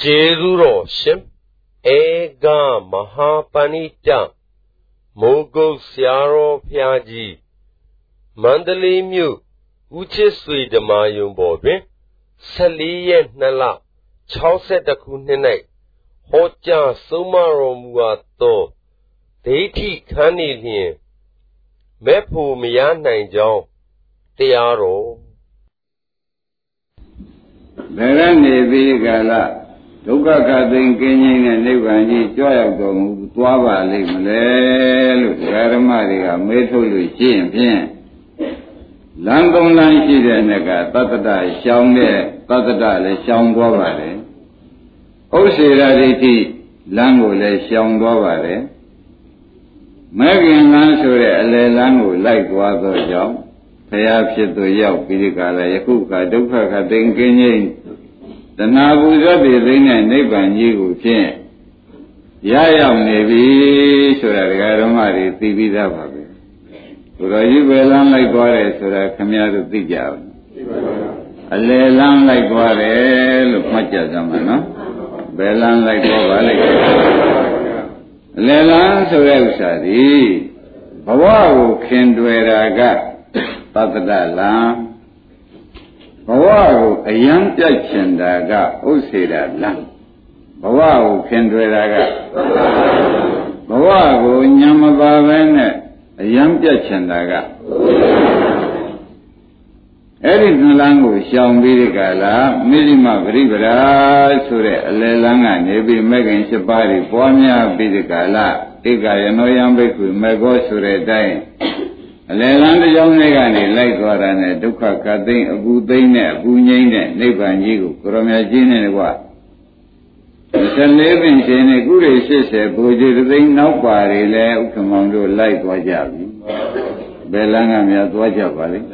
ကျေးဇူးတော်ရှင်ဧကမဟာပဏိတမိုးကုတ်ဆရာတော်ဖျားကြီးမန္တလေးမြို့ဦးချစ်ဆွေဓမ္မာယုံပေါ်တွင်14ရက်2လ62ခုနှစ်၌ဟောကြားဆုံးမတော်မူအပ်သောဒိဋ္ဌိခန်းနေလျင်မဲ့ဖို့မရနိုင်ကြောင်းတရားတော်ဘယ်ကနေပြီးကာလ ဒုက္ခကသိင်ကင်းခြင်းနဲ့နိဗ္ဗာန်ကြီးကြွရောက်တော်မူသွားပါလိမ့်မလဲလို့ဓမ္မတွေကမေးထုတ်လို့ရှိရင်ဖြင့်လမ်းသုံးလမ်းရှိတဲ့နေ့ကသတ္တတရှောင်းတဲ့သတ္တတလည်းရှောင်းသွားပါတယ်ဥစ္စေရဒိဋ္ဌိလမ်းကိုလည်းရှောင်သွားပါတယ်မဲခင်လမ်းဆိုတဲ့အလယ်လမ်းကိုလိုက်သွားသောကြောင့်ဘုရားဖြစ်သူရောက်ပြီးဒီကလာယခုကဒုက္ခခသိင်ကင်းခြင်း တဏှာပူဇော်ပြည်သိတဲ့နိဗ္ဗာန်ကြီးကိုဖြင့်ရရောက်နေပြီဆိုတာဒကာဓမ္မတွေသိပြီးသားပါပဲဘုရားကြီးပဲလမ်းလိုက်သွားတယ်ဆိုတာခမည်းတော်သိကြအောင်အလယ်လမ်းလိုက်သွားတယ်လို့မှတ်ကြကြမှာနော်ဘယ်လမ်းလိုက်သွားပါလိမ့်အလယ်လမ်းဆိုတဲ့ဥစ္စာဒီဘဝကိုခင်တွယ်တာကသတ္တလမ်းဘ ဝကိုအယံပြတ်ချင်တာကဥစ္စေတာလမ်းဘဝကိုခင်တွယ်တာကဘဝကိုညံမပါပဲနဲ့အယံပြတ်ချင်တာကအဲ့ဒီနှလန်းကိုရှောင်ပြီးဒီကလာမိလိမပရိပရာဆိုတဲ့အလယ်လန်းကနေပြီးမဂ္ဂင်7ပါးတွေပွားများပြီးဒီကလာဧကယနောယံဘိက္ခုမေဃောဆိုတဲ့အတိုင်း အလယ်လန်းတစ်ကြောင်းလေးကနေလိုက်သွားတာနဲ့ဒုက္ခကသိမ့်အပူသိမ့်နဲ့အပူငိမ့်တဲ့နိဗ္ဗာန်ကြီးကိုကရောမြတ်ကြီးနဲ့ကွာ14ပင်ရှင်နဲ့ကုရိ80ဘူဇေသိမ့်နောက်ပါတွေလည်းဥက္ကမောင်တို့လိုက်သွားကြပြီဘယ်လမ်းကများသွားကြပါလိမ့်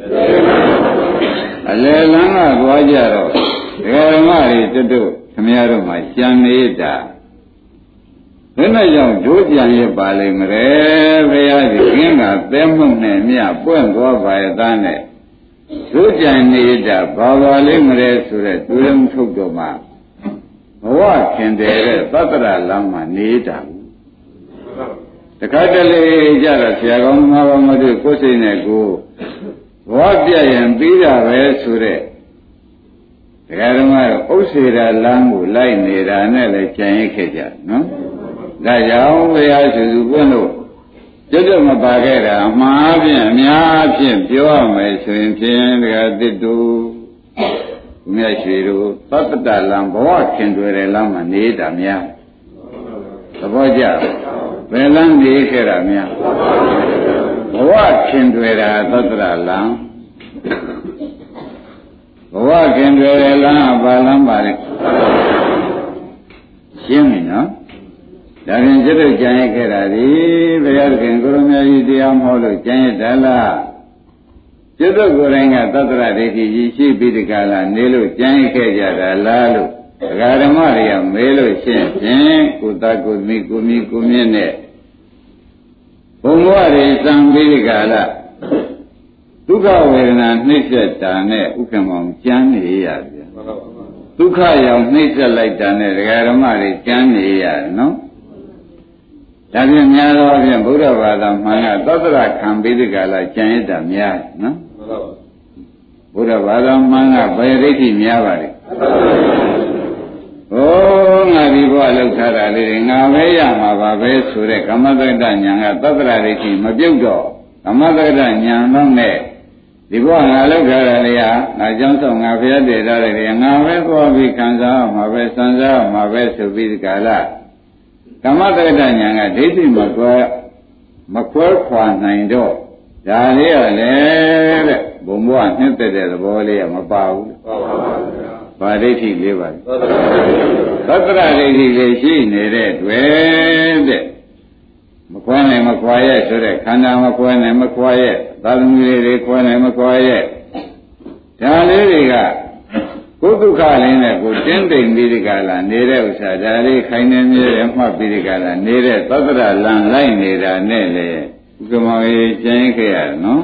အလယ်လမ်းကသွားကြတော့ဒကာဓမ္မတွေတွတ်တွတ်ခမရတို့မှကြံနေတာ ဘယ်နဲ့ကြောင့်ဒိုးကြံရပါလိမ့်မလဲဘုရားကြီးခင်းကသဲမှုန့်နဲ့မြပွင့်သွားပါရဲ့သားနဲ့ဒိုးကြံနေတာဘာပါလိမ့်မလဲဆိုတဲ့တွေးလုံးထုတ်တော့မှဘဝခင်တယ်တဲ့သတ္တရလမ်းမှာနေတာတခါတလေကြတော့ဆရာကောင်းသမားကောင်းမတို့ကိုယ်စိတ်နဲ့ကိုဘဝပြရင်ပြီးတာပဲဆိုတဲ့ဒကာဓမ္မတို့ဥစ္စေရာလမ်းကိုလိုက်နေတာနဲ့လည်းကြံရခဲ့ကြနော် ဒါကြောင့်ဘုရားစုစုပွင့်လို့ကျွတ်ကျွတ်မပါခဲ့တာအမှားဖြင့်အများဖြင့်ပြောရမယ်ဆိုရင်ဖြင့်ဒကာတစ်တူမြတ်ရွှေတို့သတ္တတလံဘဝခင်တွေတဲ့လမ်းမှာနေတာများသဘောကျဘယ်လမ်းနေခဲ့တာများဘဝခင်တွေတာသတ္တရလံဘဝခင်တွေတဲ့လမ်းကဘာလမ်းပါလဲရှင်းပြီနော် ဒါရင်ကျွတ်ကြံရခဲ့တာဒီဘုရားခင်ကိုရမကြီးတရားမဟုတ်လို့ကြံရတလားကျွတ်ကိုယ်တိုင်ကသတ္တရဒိဋ္ဌိကြီးရှိပြီးဒီကလာနေလို့ကြံရခဲ့ကြတာလားလို့ဒကာဓမ္မတွေကမေးလို့ရှင်းဖြင့်ကိုသားကိုမိကိုမိကိုမြင့်နဲ့ဘုံဘဝတွေစံပြီးဒီကလာဒုက္ခဝေဒနာနှိမ့်ဆက်တာနဲ့ဥက္ကမောင်ကြမ်းနေရပြန်ဒုက္ခရောက်နှိမ့်ဆက်လိုက်တာနဲ့ဒကာဓမ္မတွေကြမ်းနေရတယ်နော် ဒါဖြင့်များသောဖြင့်ဗုဒ္ဓဘာသာမှန်ကသတ္တရခံပြီးဒီကလာကြံရတာများနော်ဘုရားဘာသာမှန်ကဘယ်ဒိဋ္ဌိများပါလဲဟောငါဒီဘဝလောက်ထားတာလေးငါပဲရမှာပါပဲဆိုတဲ့ကမ္မတက္ကညာကသတ္တရဒိဋ္ဌိမပြုတ်တော့ကမ္မတက္ကညာတော့နဲ့ဒီဘဝငါလောက်ထားတာလေးဟာငါကြောင့်ဆောင်ငါဖျက်တည်ထားတယ်ငါပဲသွားပြီးခံစားမှာပဲစံစားမှာပဲဆိုပြီးဒီကလာ ကမ္မတက္ကညာကဒိဋ္ဌိမကွဲမကွဲခွာနိုင်တော့ဒါလေးရလေတဲ့ဘုံဘဝနှစ်သက်တဲ့သဘောလေးကမပါဘူးပါပါပါဘာဒိဋ္ဌိလေးပါလဲသတ္တရဒိဋ္ဌိလေးရှိနေတဲ့တွေ့တဲ့မခွဲနိုင်မခွာရဲ့ဆိုတဲ့ခန္ဓာမခွဲနိုင်မခွာရဲ့သာသမီလေးတွေခွဲနိုင်မခွာရဲ့ဒါလေးတွေက ကိုယ်ဒုက္ခလေးနဲ့ကိုတင်းတိမ်ပြီးဒီကလာနေတဲ့ဥစ္စာဒါလေးခိုင်နေမြဲမှတ်ပြီးဒီကလာနေတဲ့သတ္တရလံလိုက်နေတာနဲ့လေဥက္ကမောကြီးကျင်းခဲ့ရနော်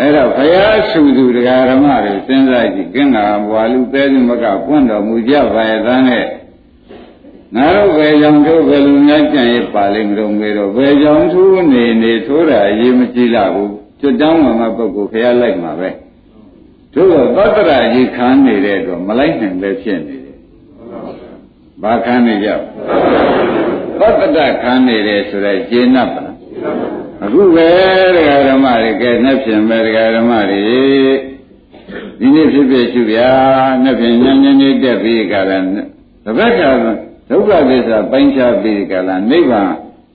အဲ့တော့ဘုရားစုသူတရားဓမ္မတွေစဉ်းစားကြည့်ကင်းလာဘွာလူသေးစုမကပွင့်တော်မူကြပါရဲ့သားနဲ့ဒငါတို့ဘယ်ကြောင့်တို့ဘယ်လိုများကြံ့ရပါလိမ့်မလို့ငယ်တော့ဘယ်ကြောင့်သူနေနေထိုးတာအရေးမကြီးလာဘူးကျွတ်တောင်းမှမပုဂ္ဂိုလ်ဖျားလိုက်မှာပဲ တို့တော့သောတရာကြီးခံနေတဲ့တော့မလိုက်နိုင်ပဲဖြစ်နေတယ်ဘာခံနေကြသောတတခံနေတယ်ဆိုတော့ကျေနပ်ပါလားအခုပဲတရားဓမ္မတွေကဲနှက်ဖြင်ပဲတရားဓမ္မတွေဒီနေ့ဖြစ်ဖြစ်ရှုဗျာနှက်ဖြင်ညဉ့်ညဉ့်လေးတက်ပြီးကြတာတပတ်ကဒုက္ခသစ္စာပိုင်းခြားပြီးကြလားနိဗ္ဗာန်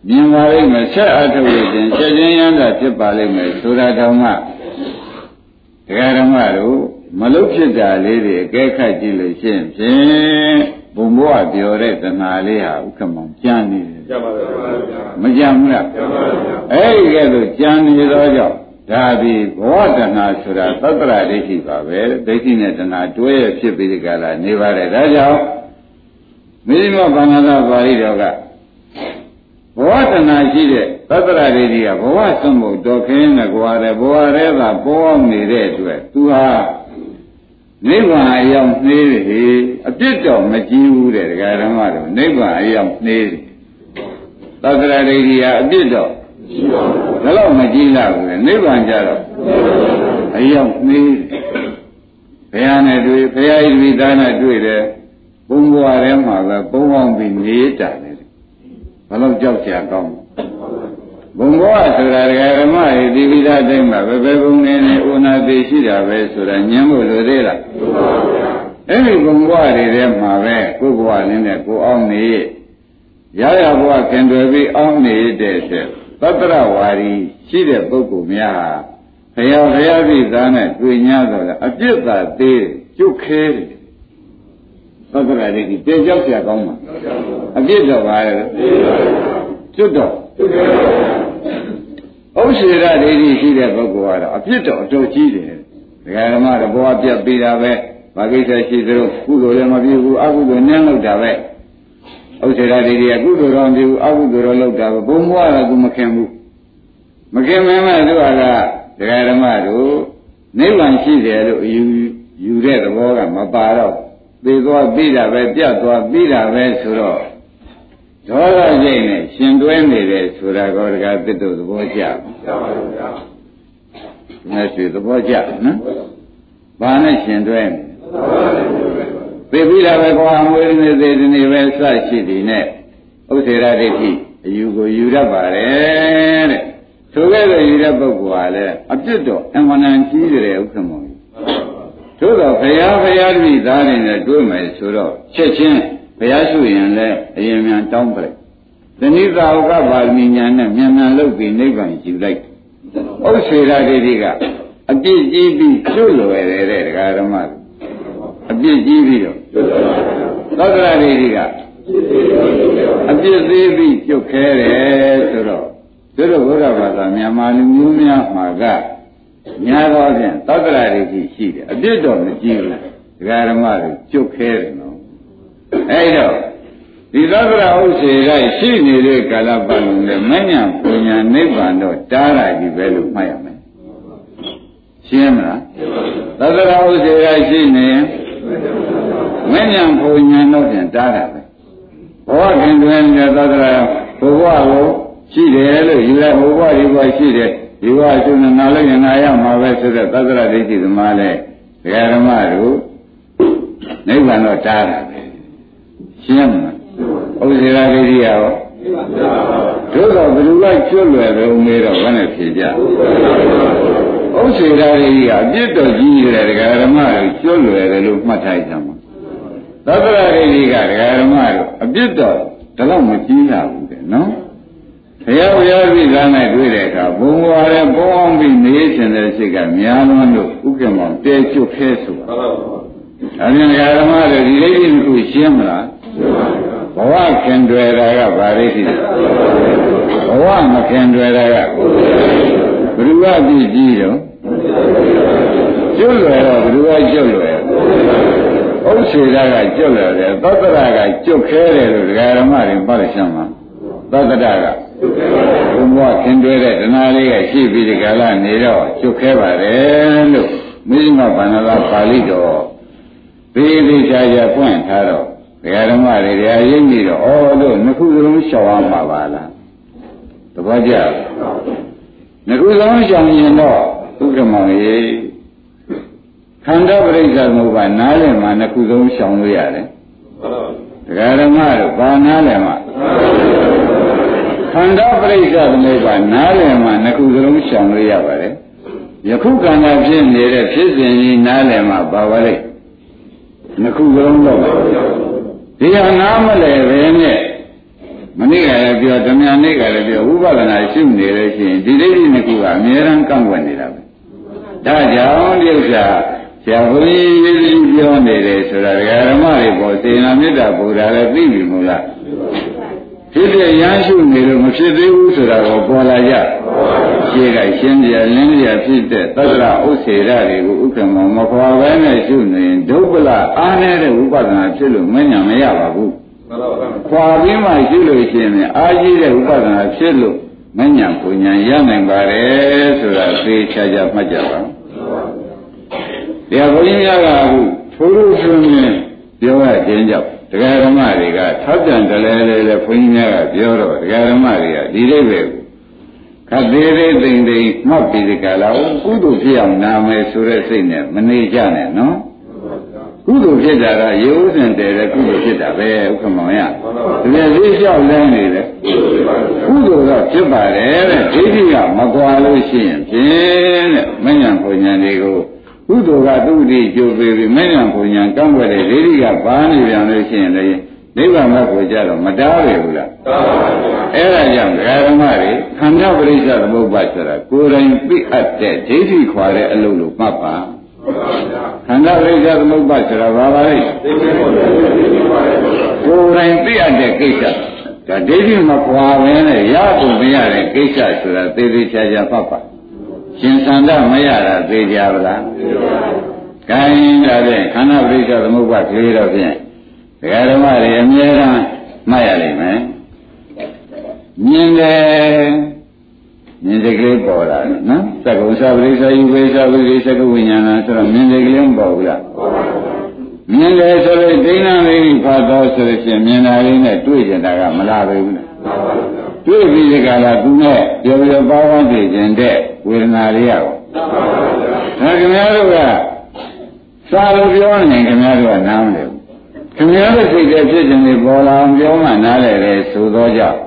မြင်ပါလိမ့်မယ်ဆက်အထုတ်လို့ရှင်ချက်ချင်းရမ်းတာဖြစ်ပါလိမ့်မယ်ဆိုတာတောင်မှ တရားဓမ္မတို့မလုဖြစ်တာလေးတွေအကဲခတ်ကြည့်လို့ရှိရင်ဖြင့်ဘုံဘဝပြောတဲ့တဏှာလေးဟာဥက္ကမောင်ကြမ်းနေတယ်ကြမ်းပါပါမကြမ်းဘူးလားကြမ်းပါပါအဲ့ဒီကဲလို့ကြမ်းနေသောကြောင့်ဒါဒီဘဝတဏှာဆိုတာသတ္တရာဒိဋ္ဌိပါပဲဒိဋ္ဌိနဲ့တဏှာတွဲရဖြစ်ပြီးဒီကလာနေပါတယ်ဒါကြောင့်မိမဘာနာသာပါဠိတော်က ဘဝတဏှာရှိတဲ့သတ္တရာဒိဋ္ဌိကဘဝသံဘုတ်တော်ခင်းနဲ့ကြွားတယ်ဘဝရဲကပေါ်အောင်နေတဲ့အတွက်သူဟာနိဗ္ဗာန်အရောက်နှေးတယ်အပြစ်တော့မကြည့်ဘူးတဲ့ဒကာဓမ္မတို့နိဗ္ဗာန်အရောက်နှေးတယ်သတ္တရာဒိဋ္ဌိကအပြစ်တော့ဒါတော့မကြည့်လာဘူးလေနိဗ္ဗာန်ကြတော့အရောက်နှေးဘုရားနဲ့တွေ့ဘုရားဤသားနဲ့တွေ့တယ်ဘုံဘွားထဲမှာပဲပုံအောင်ပြီးနေတာ လေဘယ်တော့ကြောက်ကြကောင်းဘုံဘွားဆိုတာဒကာဓမ္မတွေဒီပိသားတိုင်းမှာပဲပဲဘုံနေနေဥနာသေးရှိတာပဲဆိုတာညံဖို့လိုသေးလားအဲ့ဒီဘုံဘွားတွေထဲမှာပဲကိုယ်ဘွားလေးနဲ့ကိုအောင်နေရရဘွားခင်တွယ်ပြီးအောင်နေတဲ့တဲ့သတ္တရဝါရီရှိတဲ့ပုဂ္ဂိုလ်များဟာဘုရားဘုရားပြည်သားနဲ့တွေ့냐တော့အပြစ်သာသေးကျွတ်ခဲတယ် သစ္စာဒိဋ္ဌိတည်ကြောက်ရကောင်းမှာအပြစ်တော့ပါရဲ့ကျွတ်တော့ဥစ္စေရဒိဋ္ဌိရှိတဲ့ပုဂ္ဂိုလ်ကတော့အပြစ်တော့အတော်ကြီးတယ်ဒကာဓမ္မတဘောအပြတ်ပေးတာပဲဘာကိစ္စရှိသလိုကုသိုလ်လည်းမပြုဘူးအကုသိုလ်နင်းလို့တာပဲဥစ္စေရဒိဋ္ဌိကကုသိုလ်တော်မပြုဘူးအကုသိုလ်တော်လောက်တာပဲဘုံဘွားကသူမခင်ဘူးမခင်မဲမဲ့သူကဒကာဓမ္မတို့နိဗ္ဗာန်ရှိတယ်လို့ယူယူတဲ့သဘောကမပါတော့ သေသွားပြီးတာပဲပြတ်သွားပြီးတာပဲဆိုတော့ဒေါသစိတ်နဲ့ရှင်တွဲနေတယ်ဆိုတာကောတကာသစ်တို့သဘောကျပါပါဘုရား။မြတ်စွာသဘောကျနော်။ဘာနဲ့ရှင်တွဲနေသေပြီးတာပဲကွာမွေးနေသေးတယ်နေပဲစရှိသည်နဲ့ဥစ္စေရဒိဋ္ဌိအယူကိုယူရပါတယ်တဲ့။ထိုကဲ့သို့ယူတဲ့ပုဂ္ဂိုလ်ဟာလည်းအပြစ်တော့အမှန်တန်ကြီးတယ်ဥက္ကမော သို့တော့ဘုရားဘုရားတိသားတွေနဲ့တွေ့မယ်ဆိုတော့ချက်ချင်းဘုရားရှုရင်လည်းအရင်မြန်တောင်းပလိုက်။သနိသာဝကပါဠိညာနဲ့မြန်မြန်လုပ်ပြီးနိဗ္ဗာန်ယူလိုက်။ဥစ္စေရဒိဋ္ဌိကအပြစ်ကြီးပြီးကျွလွယ်တယ်တဲ့ဒကာဓမ္မအပြစ်ကြီးပြီးတော့သောတရဒိဋ္ဌိကအပြစ်သေးပြီးကျွတ်ခဲတယ်ဆိုတော့တို့ဘုရားဘာသာမြန်မာလူမျိုးများမှာက များသောဖြင့်သောတရာတွေကြီးရှိတယ်အပြစ်တော့မကြည့်ဘူးဒကာဓမ္မတွေကျွတ်ခဲတယ်နော်အဲ့တော့ဒီသောတရာဥစ္စေကရှိနေတဲ့ကာလပတ်လုံးနဲ့မညာပူညာနိဗ္ဗာန်တော့တားတာကြီးပဲလို့မှတ်ရမယ်ရှင်းမလားသောတရာဥစ္စေကရှိနေမညာပူညာတော့ပြန်တားတာပဲဘောခင်တွင်တဲ့သောတရာဘုရားကိုရှိတယ်လို့ယူလိုက်ဘုရားဒီဘဝရှိတယ် ဒီဘဝကျုံနာလိုက်ရင်နာရမှာပဲဆိုတဲ့သတ္တရဒိဋ္ဌိသမားလဲဒကာဓမ္မတို့နိဗ္ဗာန်တော့တားတာပဲရှင်းမလားဥစ္စေရာဒိဋ္ဌိရောတို့တော့ဘယ်လိုလိုက်ကျွတ်လွယ်ပဲဦးမေးတော့ဘယ်နဲ့ဖြေကြဥစ္စေရာဒိဋ္ဌိကအပြစ်တော်ကြီးတယ်ဒကာဓမ္မတို့ကျွတ်လွယ်တယ်လို့မှတ်ထားကြမှာသတ္တရဒိဋ္ဌိကဒကာဓမ္မတို့အပြစ်တော်ဒါတော့မကြီးလာဘူးတဲ့နော် ဘုရားဘုရားပြည်ကနဲ့တွေ့တဲ့အခါဘုံဘွားရဲ့ဘုံအောင်ပြီးနေရှင်တဲ့စိတ်ကများလွန်းလို့ဥက္ကမောင်တဲကျွတ်ခဲဆိုတာဟုတ်ပါဘူး။ဒါပြန်ဓမ္မတွေဒီလေးကြီးကိုရှင်းမလားရှင်းပါဘူး။ဘဝခင်တွေ့တာကဗာရိတိဘဝမခင်တွေ့တာကဘုရားပြည်ကြီးတော့ကျွတ်လွယ်တော့ဘုရားကျွတ်လွယ်ဥစ္စေတာကကျွတ်လွယ်တယ်သတ္တရာကကျွတ်ခဲတယ်လို့ဓမ္မတွေပါရရှမ်းမှာသတ္တရာက ဘုံဘဝခင်တွဲတဲ့တဏှာလေးကရှိပြီးဒီကလာနေတော့ချုပ်ခဲပါတယ်လို့မိမဗန္နလာပါဠိတော်ဘေးဘေးချာချာပွင့်ထားတော့ဘဒကာဓမ္မတွေတရားရိပ်ပြီးတော့ဩတို့နှစ်ခုစလုံးရှောင်ရမှာပါလားသဘောကျနှစ်ခုစလုံးရှောင်ရင်တော့ဥက္ကမောင်ရေခန္ဓာပရိစ္ဆေသမုပ္ပါနားလည်မှာနှစ်ခုစလုံးရှောင်လို့ရတယ်ဒကာဓမ္မတို့ဘာနားလည်မှာ ခန္ဓာပရိစ္ဆေသမုပ္ပါနားလည်မှာနှစ်ခုစလုံးရှောင်လို့ရပါတယ်ယခုခန္ဓာဖြစ်နေတဲ့ဖြစ်စဉ်ကြီးနားလည်မှာပါပါလိမ့်နှစ်ခုစလုံးတော့ဒီဟာနားမလဲပဲနဲ့မနေ့ကလည်းပြောဓမ္မနေ့ကလည်းပြောဥပဒနာရှုနေလို့ရှိရင်ဒီဒိဋ္ဌိနှစ်ခုကအမြဲတမ်းကန့်ကွက်နေတာပဲဒါကြောင့်ဒီဥစ္စာဆရာဘုန်းကြီးရေးပြီးပြောနေတယ်ဆိုတာဓမ္မတွေပေါ်စေနာမေတ္တာဘုရားလည်းသိပြီမို့လား ဖြစ်ဖြစ်ရမ်းရှုနေလို့မဖြစ်သေးဘူးဆိုတာကိုပေါ်လာကြရှင်းကရှင်းပြလင်းပြဖြစ်တဲ့သတ္တရဥစ္စေရတွေကိုဥက္ကမမခွာပဲနဲ့ရှုနေရင်ဒုပ္ပလအားနေတဲ့ဥပဒနာဖြစ်လို့မညာမရပါဘူးခွာပြီးမှရှုလို့ရှိရင်အာကြီးတဲ့ဥပဒနာဖြစ်လို့မညာပူညာရနိုင်ပါတယ်ဆိုတာသိချာချာမှတ်ကြပါတရားဘုန်းကြီးများကအခုထိုးလို့ဆိုရင်ပြောရခြင်းကြောင့် တရားဓမ္မတွေကထောက်ပြန်တလဲလဲလဲဘုန်းကြီးများကပြောတော့တရားဓမ္မတွေကဒီလိုပဲခတ်သေးသေးသိမ့်သိမ့်မှတ်ပြီးဒီကလာကုသိုလ်ဖြစ်အောင်နာမယ်ဆိုတဲ့စိတ်နဲ့မနေကြနဲ့နော်ကုသိုလ်ဖြစ်တာကရေဥစဉ်တည်တဲ့ကုသိုလ်ဖြစ်တာပဲဥက္ကမောင်ရဒီလိုလေးလျှောက်လဲနေတယ်ကုသိုလ်ကဖြစ်ပါတယ်တဲ့ဒိဋ္ဌိကမကွာလို့ရှိရင်ဖြင့်တဲ့မဉ္ဇဉ်ဘုံဉာဏ်တွေကို ကုသိုလ်ကသူ့တိကျိုးပေးပြီးမဉ္ဇဉ်ဘုံဉာဏ်ကန့်ွက်တဲ့ဒိဋ္ဌိကပါနေပြန်လို့ရှိရင်လည်းနိဗ္ဗာန်ဘက်ကိုကြတော့မတားရဘူးလားအဲ့ဒါကြောင့်ဓမ္မတွေခန္ဓာပရိစ္ဆေသမုပ္ပါဆိုတာကိုယ်တိုင်သိအပ်တဲ့ဒိဋ္ဌိခွာတဲ့အလုပ်လို့မှတ်ပါခန္ဓာပရိစ္ဆေသမုပ္ပါဆိုတာဘာပါလဲကိုယ်တိုင်သိအပ်တဲ့ကိစ္စဒါဒိဋ္ဌိမခွာဘဲနဲ့ရဖို့မရတဲ့ကိစ္စဆိုတာသေသေးချာချာမှတ်ပါ ရှင်သန္တာမရတာသိကြပါလားကိုင်းဒါဖြင့်ခန္ဓာပရိစ္ဆေသမုပ္ပါခေတော့ဖြင့်ဒကာဓမ္မတွေအမြဲတမ်းမှတ်ရလိမ့်မယ်မြင်တယ်မြင်တဲ့ကလေးပေါ်လာတယ်နော်သက္ကုသပရိစ္ဆေယုဝေသပရိစ္ဆေကဝိညာဏဆိုတော့မြင်တဲ့ကလေးမပေါ်ဘူးလားမြင်တယ်ဆိုလို့ဒိဋ္ဌာလေးဖတ်တော့ဆိုလို့ရှိရင်မြင်တာလေးနဲ့တွေ့ကြတာကမလာဘူးလားတွေ့ပြီးဒီကလာသူနဲ့ပြောပြောပါဝန်းတည်ခြင်းတဲ့ ဝေဒနာလေးရောဒါခင်ဗျားတို့ကစာလို့ပြောနေခင်ဗျားတို့ကနားမလည်ဘူးခင်ဗျားတို့စိတ်တဲ့ဖြစ်ခြင်းတွေပေါ်လာအောင်ပြောမှနားလည်တယ်ဆိုတော့ကြောင့်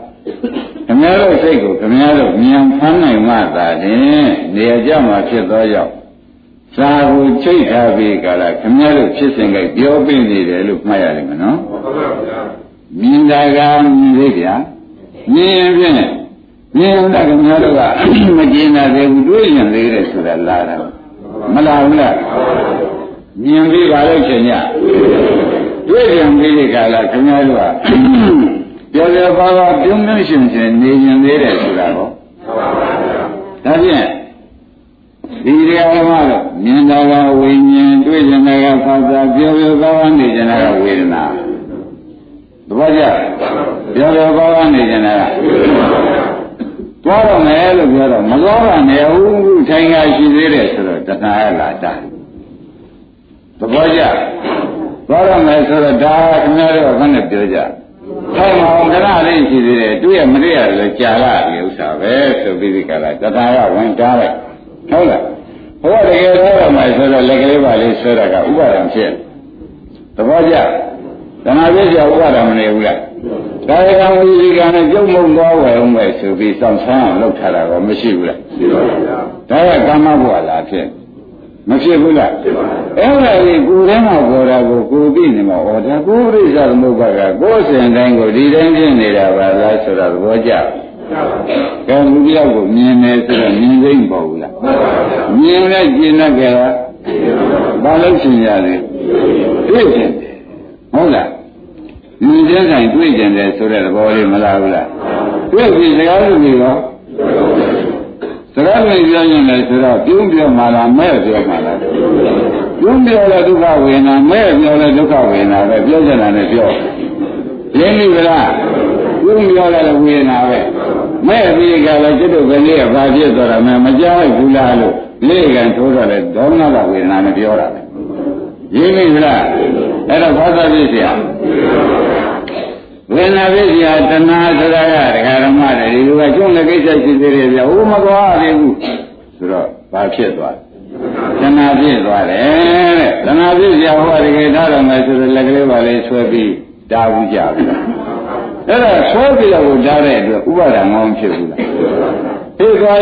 ခင်ဗျားတို့စိတ်ကိုခင်ဗျားတို့မြန်ဖမ်းနိုင်မှသာလျှင်နေရာကြမှာဖြစ်သောကြောင့်စာကိုချိတ်ထားပြီးကြလားခင်ဗျားတို့ဖြစ်စဉ်ကပြောပြနေတယ်လို့မှတ်ရတယ်မနော်မြင်တာကမြင်သေးဗျာမြင်ရင်ဖြင့် မြင်တာခင်ဗျားတို့ကမကျင်တာသေးဘူးတွေးရင်သေးတယ်ဆိုတာလာတာမလာဘူးလားမြင်ပြီးပါလို့ရှင်ညတွေ့ကြံပြီးဒီကလာခင်ဗျားတို့ကပြောပြောပါပါပြုံးမြင့်ရှင်ရှင်နေရင်သေးတယ်ဆိုတာဟောဒါဖြင့်ဒီတရားဓမ္မတော့မြင်တာကဝိညာဉ်တွေ့ကြတာကဖာသာပြောပြောပါပါနေကြတာကဝေဒနာသဘောကျပြောပြောပါပါနေကြတာက သွားတော့မယ်လို့ပြောတော့မသွားပါနဲ့ဟုတ်ထိုင်ကရှိသေးတယ်ဆိုတော့တဏှာရလာတာသဘောကျသွားတော့မယ်ဆိုတော့ဒါခင်ဗျားတို့ကခနဲ့ပြောကြထိုင်မအောင်ခဏလေးရှိသေးတယ်တွေ့ရမတွေ့ရတယ်ကြာလာဒီဥစ္စာပဲဆိုပြီးဒီကလာတဏှာကဝင်တားလိုက်ဟုတ်လားဘုရားတကယ်သွားတော့မယ်ဆိုတော့လက်ကလေးပါလေးဆွဲတာကဥပါဒံဖြစ်သဘောကျတဏှာပြည့်ကြဥပါဒံမနေဘူးလား ကာယကံဝိရိကံနဲ့ကြုံမုံသွားဝယ်အောင်ပဲဆိုပြီးစောင့်ဆန်းအောင်လုပ်ထားတာတော့မရှိဘူးလားရှိပါဗျာဒါကကာမဘဝလားဖြစ်မဖြစ်ဘူးလားဖြစ်ပါဘူးအဲ့ဒါကြီးကိုယ်ထဲမှာပေါ်တာကိုကိုယ်ပြီးနေမှာဩဒါကိုယ်ပြိဿသမုပ္ပါကကိုယ်စဉ်တိုင်းကိုဒီတိုင်းဖြစ်နေတာပါလားဆိုတာသဘောကျကဲလူတယောက်ကိုမြင်နေဆိုတော့မြင်သိမ့်ပေါ့ဘူးလားမြင်လဲကျင်တတ်ကြလားဘာလို့ရှင်ရလဲတွေ့တယ်ဟုတ်လား မြင်တဲ့ဆိုင်တွေ့ကြတယ်ဆိုတဲ့သဘောလေးမလားဘူးလားတွေ့ပြီစကားလို့ပြီးတော့စကားလို့ပြောရင်လည်းဆိုတော့ပြုံးပြောမှလားမဲ့ပြောမှလားပြုံးပြောလဲဒုက္ခဝေဒနာမဲ့ပြောလဲဒုက္ခဝေဒနာပဲပြောကြတာနဲ့ပြောရင်းပြီလားပြုံးပြောလဲဝေဒနာပဲမဲ့ပြီးကြလဲကျွတ်တို့ကလေးကဘာဖြစ်သွားတာမှမကြောက်ဘူးလားလို့လေးကံထိုးတော့လဲဒေါမနကဝေဒနာနဲ့ပြောတာပဲ ရင်းမိလားအဲ့တော့ဘာသာပြည့်စရာဝေဒနာပြည့်စရာတဏှာဆိုတာကဒကာရမတွေဒီလိုကကျုံးတဲ့ကိစ္စရှိသေးတယ်ဗျဟိုမသွားသေးဘူးဆိုတော့ဘာဖြစ်သွားတဏှာပြည့်သွားတယ်တဲ့တဏှာပြည့်စရာဟောတကယ်ထားတော့မယ်ဆိုတော့လက်ကလေးပါလေးဆွဲပြီးတားဘူးကြပြီအဲ့ဒါဆွဲပြီးတော့ဓာတ်တဲ့အတွက်ဥပါဒံမောင်းဖြစ်ဘူးလားဖြစ်သွား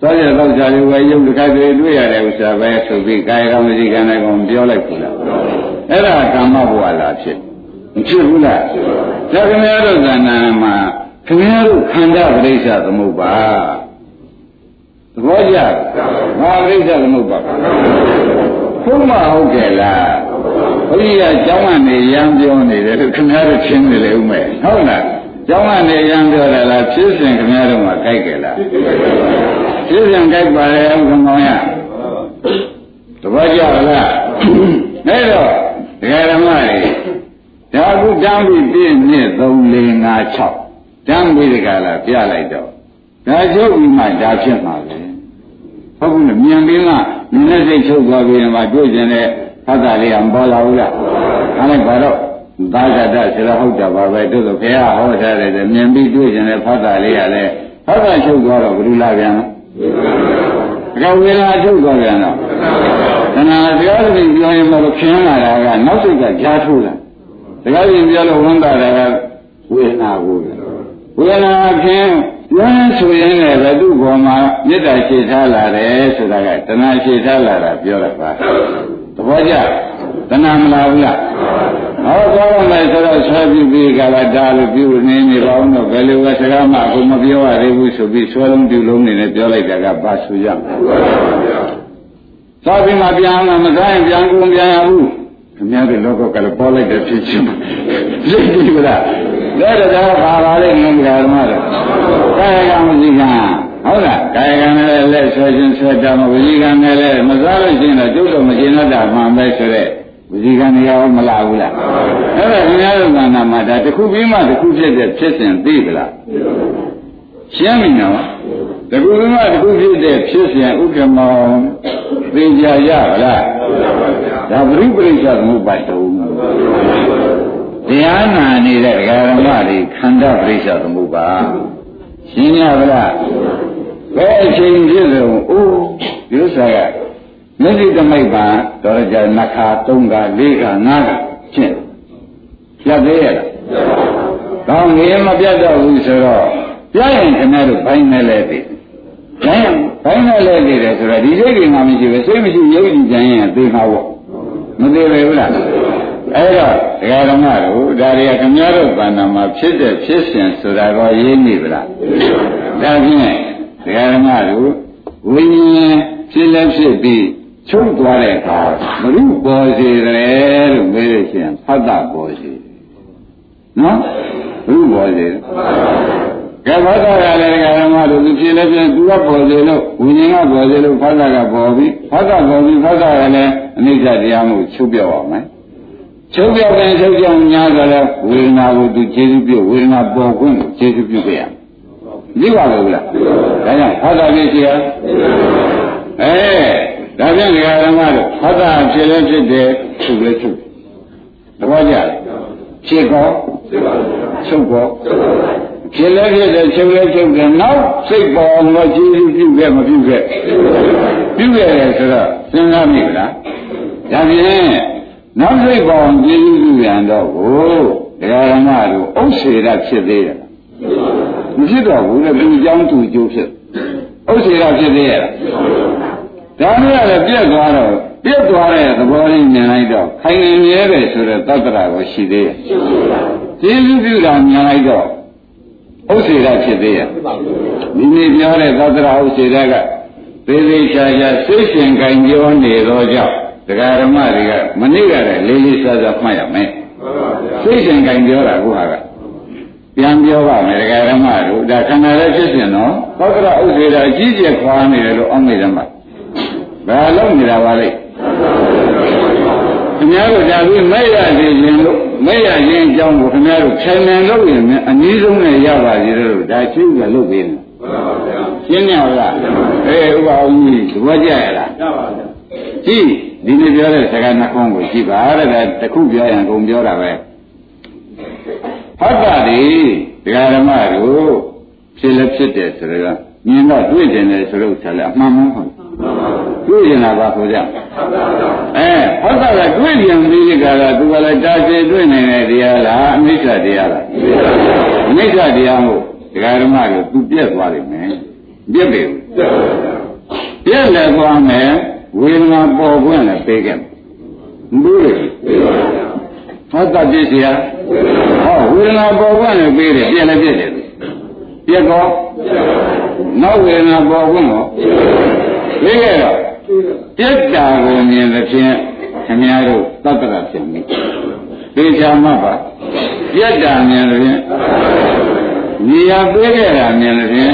သောရသောကြလေးဝယ်ရုပ်တစ်ခါတည်းတွေ့ရတဲ့ဥစ္စာပဲဆိုပြီးကာယကံဝစီကံနဲ့ကောင်ပြောလိုက်ဘူးလားအဲ့ဒါကာမဘဝလားဖြစ်မဖြစ်ဘူးလားဒါခင်ဗျားတို့ဇာနာမှာခင်ဗျားတို့ခန္ဓာပရိစ္ဆသမုပ္ပါသဘောကျဘာပရိစ္ဆသမုပ္ပါဘုမဟုတ်ကြလားဘုရားကျောင်းကနေရမ်းပြောနေတယ်ခင်ဗျားတို့ချင်းနေလေဦးမယ်ဟုတ်လားကျောင်းကနေရမ်းပြောတယ်လားဖြစ်စဉ်ခင်ဗျားတို့မှာကြိုက်ကြလား ဖြစ်စဉ်ကြိုက်ပါလေဥက္ကမောင်ရတပည့်ကြလားအဲ့တော့ဒကာဓမ္မတွေဒါအခုတမ်းပြီးပြည့်နှစ်3 4 5 6တမ်းပြီးဒီကလာပြလိုက်တော့ဒါချုပ်ပြီးမှဒါဖြစ်မှာပဲဟုတ်ဘူးလေမြန်ပြီးမှနည်းနည်းစိတ်ချုပ်သွားပြီးမှတွေ့ကျင်တဲ့ဖတ်တာလေးကမပေါ်လာဘူးလားအဲ့ဒါဘာတော့သာဂတဆိုတော့ဟုတ်တာပါပဲတို့ဆိုခင်ဗျာဟောထားတယ်မြင်ပြီးတွေ့ကျင်တဲ့ဖတ်တာလေးကလည်းဖတ်တာချုပ်သွားတော့ဘယ်လိုလာပြန်လဲ ဒါကဝေဒနာချုပ်သွားပြန်တော့တဏှာတရားတွေပြောရင်တော့ခင်းလာတာကနောက်စိတ်ကကြားထိုးလာတကယ်ရင်ပြောလို့ဝန်တာတယ်ဝေဒနာကိုဝေဒနာခင်းပြောရင်ဆိုရင်လည်းဘသူ့ဘောမှာမေတ္တာရှိထားလာတယ်ဆိုတာကတဏှာရှိထားလာတာပြောရပါသဘောကျတဏှာမလာဘူးလား ဟောကောင်းမယ်ဆိုတော့ဆွဲပြီးပြီးကလာဒါလို့ပြုနေနေပါဦးတော့ဘယ်လိုပဲစကားမှအခုမပြောရသေးဘူးဆိုပြီးဆွဲလုံးပြုလုံးနေနဲ့ပြောလိုက်တာကပါဆူရသာပြီးမှပြန်လာမစားရင်ပြန်ကုန်ပြန်ရဘူးခင်ဗျားတို့လောကကလည်းပေါ်လိုက်တဲ့ဖြစ်ချင်းလိမ့်ပြီလားလဲတော့ဘာပါလဲငုံကြဓမ္မတော့ကာယကံဝစီကံဟုတ်လားကာယကံနဲ့လက်ဆွဲခြင်းဆွဲတာမဝစီကံနဲ့လည်းမစားလို့ရှိရင်တော့ကျုပ်တော့မကျင်တော့တာမှန်ပဲဆိုတဲ့ ဝစီကံတွေရောမလာဘူးလားအဲ့ဒါခင်ဗျားတို့ကနာမှာဒါတစ်ခုပြီးမှတစ်ခုဖြစ်တဲ့ဖြစ်စဉ်သိပလားရှင်းပြီနော်တကူကမှတကူဖြစ်တဲ့ဖြစ်စဉ်ဥက္ကမောင်သိကြရပါလားဒါပရိပရိစ္ဆသမုပ္ပါတုံတရားနာနေတဲ့ဓမ္မတွေခန္ဓာပရိစ္ဆသမုပ္ပါရှင်းရပါလားဘယ်အချိန်ဖြစ်လို့အိုးဒီဥစ္စာက မျက်စိတမိတ်ပါတော်ကြနှခါ၃ခါ၄ခါ၅ခါရှင်းပြတ်သေးရလားကောင်းငယ်မပြတ်တော့ဘူးဆိုတော့ပြရင်ခင်ဗျားတို့ဘိုင်းနဲ့လဲသိဘိုင်းဘိုင်းနဲ့လဲသိတယ်ဆိုတော့ဒီစိတ်ကမှမရှိပဲစိတ်မရှိရုပ်ကြည့်ကြရင်သိမှာပေါ့မသိပဲဘူးလားအဲ့တော့ဒကာဓမ္မတို့ဒါတွေကခင်ဗျားတို့ဘာနာမှာဖြစ်တဲ့ဖြစ်စဉ်ဆိုတာတော့ရင်းနေဗလားဒါဖြင့်ဒကာဓမ္မတို့ဝိညာဉ်ဖြစ်လဲဖြစ်ပြီး ချုပ်သွားတဲ့အခါဘုရုပေါ်စေတယ်လို့မေးလို့ရှိရင်ဖတ်တာပေါ်စေနော်ဘုရုပေါ်စေကဲဘာသာရလည်းဒကာဓမ္မတို့သူဖြစ်လဲဖြစ်သူကပေါ်စေလို့ဝိညာဉ်ကပေါ်စေလို့ဖတ်တာကပေါ်ပြီးဖတ်တာပေါ်ပြီးဖတ်တာကလည်းအနိစ္စတရားမှုချုပ်ပြောက်အောင်မယ်ချုပ်ပြောက်တဲ့ချုပ်ကြောင်များဆိုလဲဝေဒနာကိုသူကျေစုပြုဝေဒနာပေါ်ခွင့်ကိုကျေစုပြုခဲ့ရဒီပါလို့လားဒါကြောင့်ဖတ်တာဖြစ်စီရအဲ ဒါဖြင့်ဒကာဓမ္မတို့ဖတ်တာဖြစ်လဲဖြစ်တယ်ချုပ်လဲချုပ်သဘောကျလားဖြစ်ကောချုပ်ကောဖြစ်လဲဖြစ်တယ်ချုပ်လဲချုပ်တယ်နောက်စိတ်ပေါ်တော့ကျေစုပြုခဲ့မပြုခဲ့ပြုခဲ့တယ်ဆိုတော့စဉ်းစားမိဗလားဒါဖြင့်နောက်စိတ်ပေါ်ကျေစုပြုရန်တော့ကိုဒကာဓမ္မတို့ဥစ္စေရဖြစ်သေးတယ်မဖြစ်တော့ဘူးလေသူအကြောင်းသူအကျိုးဖြစ်ဥစ္စေရဖြစ်သေးရဲ့ ဒါမျိုးလည်းပြက်သွားတော့ပြက်သွားတဲ့သဘောလေးမြင်လိုက်တော့ခိုင်နေမြဲတယ်ဆိုတဲ့သတ္တရာကိုရှိသေးရဲ့ကျေးဇူးပြုတာမြင်လိုက်တော့ဥစ္စေရဖြစ်သေးရဲ့ဒီနေ့ပြောတဲ့သတ္တရာဥစ္စေရကသေးသေးချာချာစိတ်ရှင်ကံပြောနေတော့ကြောင့်ဒကာဓမ္မတွေကမနေ့ကလည်းလေးလေးစားစားမှတ်ရမယ်စိတ်ရှင်ကံပြောတာကိုဟာကပြန်ပြောပါမယ်ဒကာဓမ္မတို့ဒါခန္ဓာလည်းဖြစ်စဉ်နော်သတ္တရာဥစ္စေရအကြီးကျယ်ခွာနေတယ်လို့အောက်မေ့တယ်မှာ ဘာလို့နေတာပါလဲခင်ဗျားတို့ဒါပြီးမဲ့ရသေးခြင်းလို့မဲ့ရခြင်းအကြောင်းကိုခင်ဗျားတို့ခြံနေလို့ရင်အနည်းဆုံးနဲ့ရပါသေးတယ်လို့ဒါချင်းကလုပ်ပေးတယ်ရှင်းရလားအေးဥပအောင်ကြီးသဘောကျရလားကြပါဗျာကြည့်ဒီနေ့ပြောတဲ့စကားနှခုကိုကြည့်ပါတဲ့ဒါတစ်ခုပြောရင်ကုန်ပြောတာပဲဟုတ်ပါဒီဒကာဓမ္မတို့ဖြစ်လည်းဖြစ်တယ်ဆိုတော့မြင်တော့တွေ့တယ်လေဆိုတော့ဆက်လည်းအမှန်မှန်ဟုတ် တွေ့ရင်လာပါဆိုကြအဲဟုတ်တာကတွေ့ပြန်ပြီးကြတာသူကလည်းတာရှည်တွေ့နိုင်တဲ့တရားလားအမိစ္ဆာတရားလားအမိစ္ဆာတရားမို့ဒကာဓမ္မတို့သူပြက်သွားလိမ့်မယ်ပြက်ပြီပြက်လည်းသွားမယ်ဝေဒနာပေါ်ခွင့်လည်းပေးခဲ့မဘူးလေဟုတ်တာပြည့်စရာဟောဝေဒနာပေါ်ခွင့်လည်းပေးတယ်ပြက်လည်းပြက်တယ်ပြက်တော့နောက်ဝေဒနာပေါ်ခွင့်ကို ပေးခဲ့တော့ပြက်တာကိုမြင်သဖြင့်ခင်ဗျားတို့သတ္တရဖြစ်ပြီသေချာမှပါပြက်တာမြင်သဖြင့်နေရာပေးခဲ့တာမြင်သဖြင့်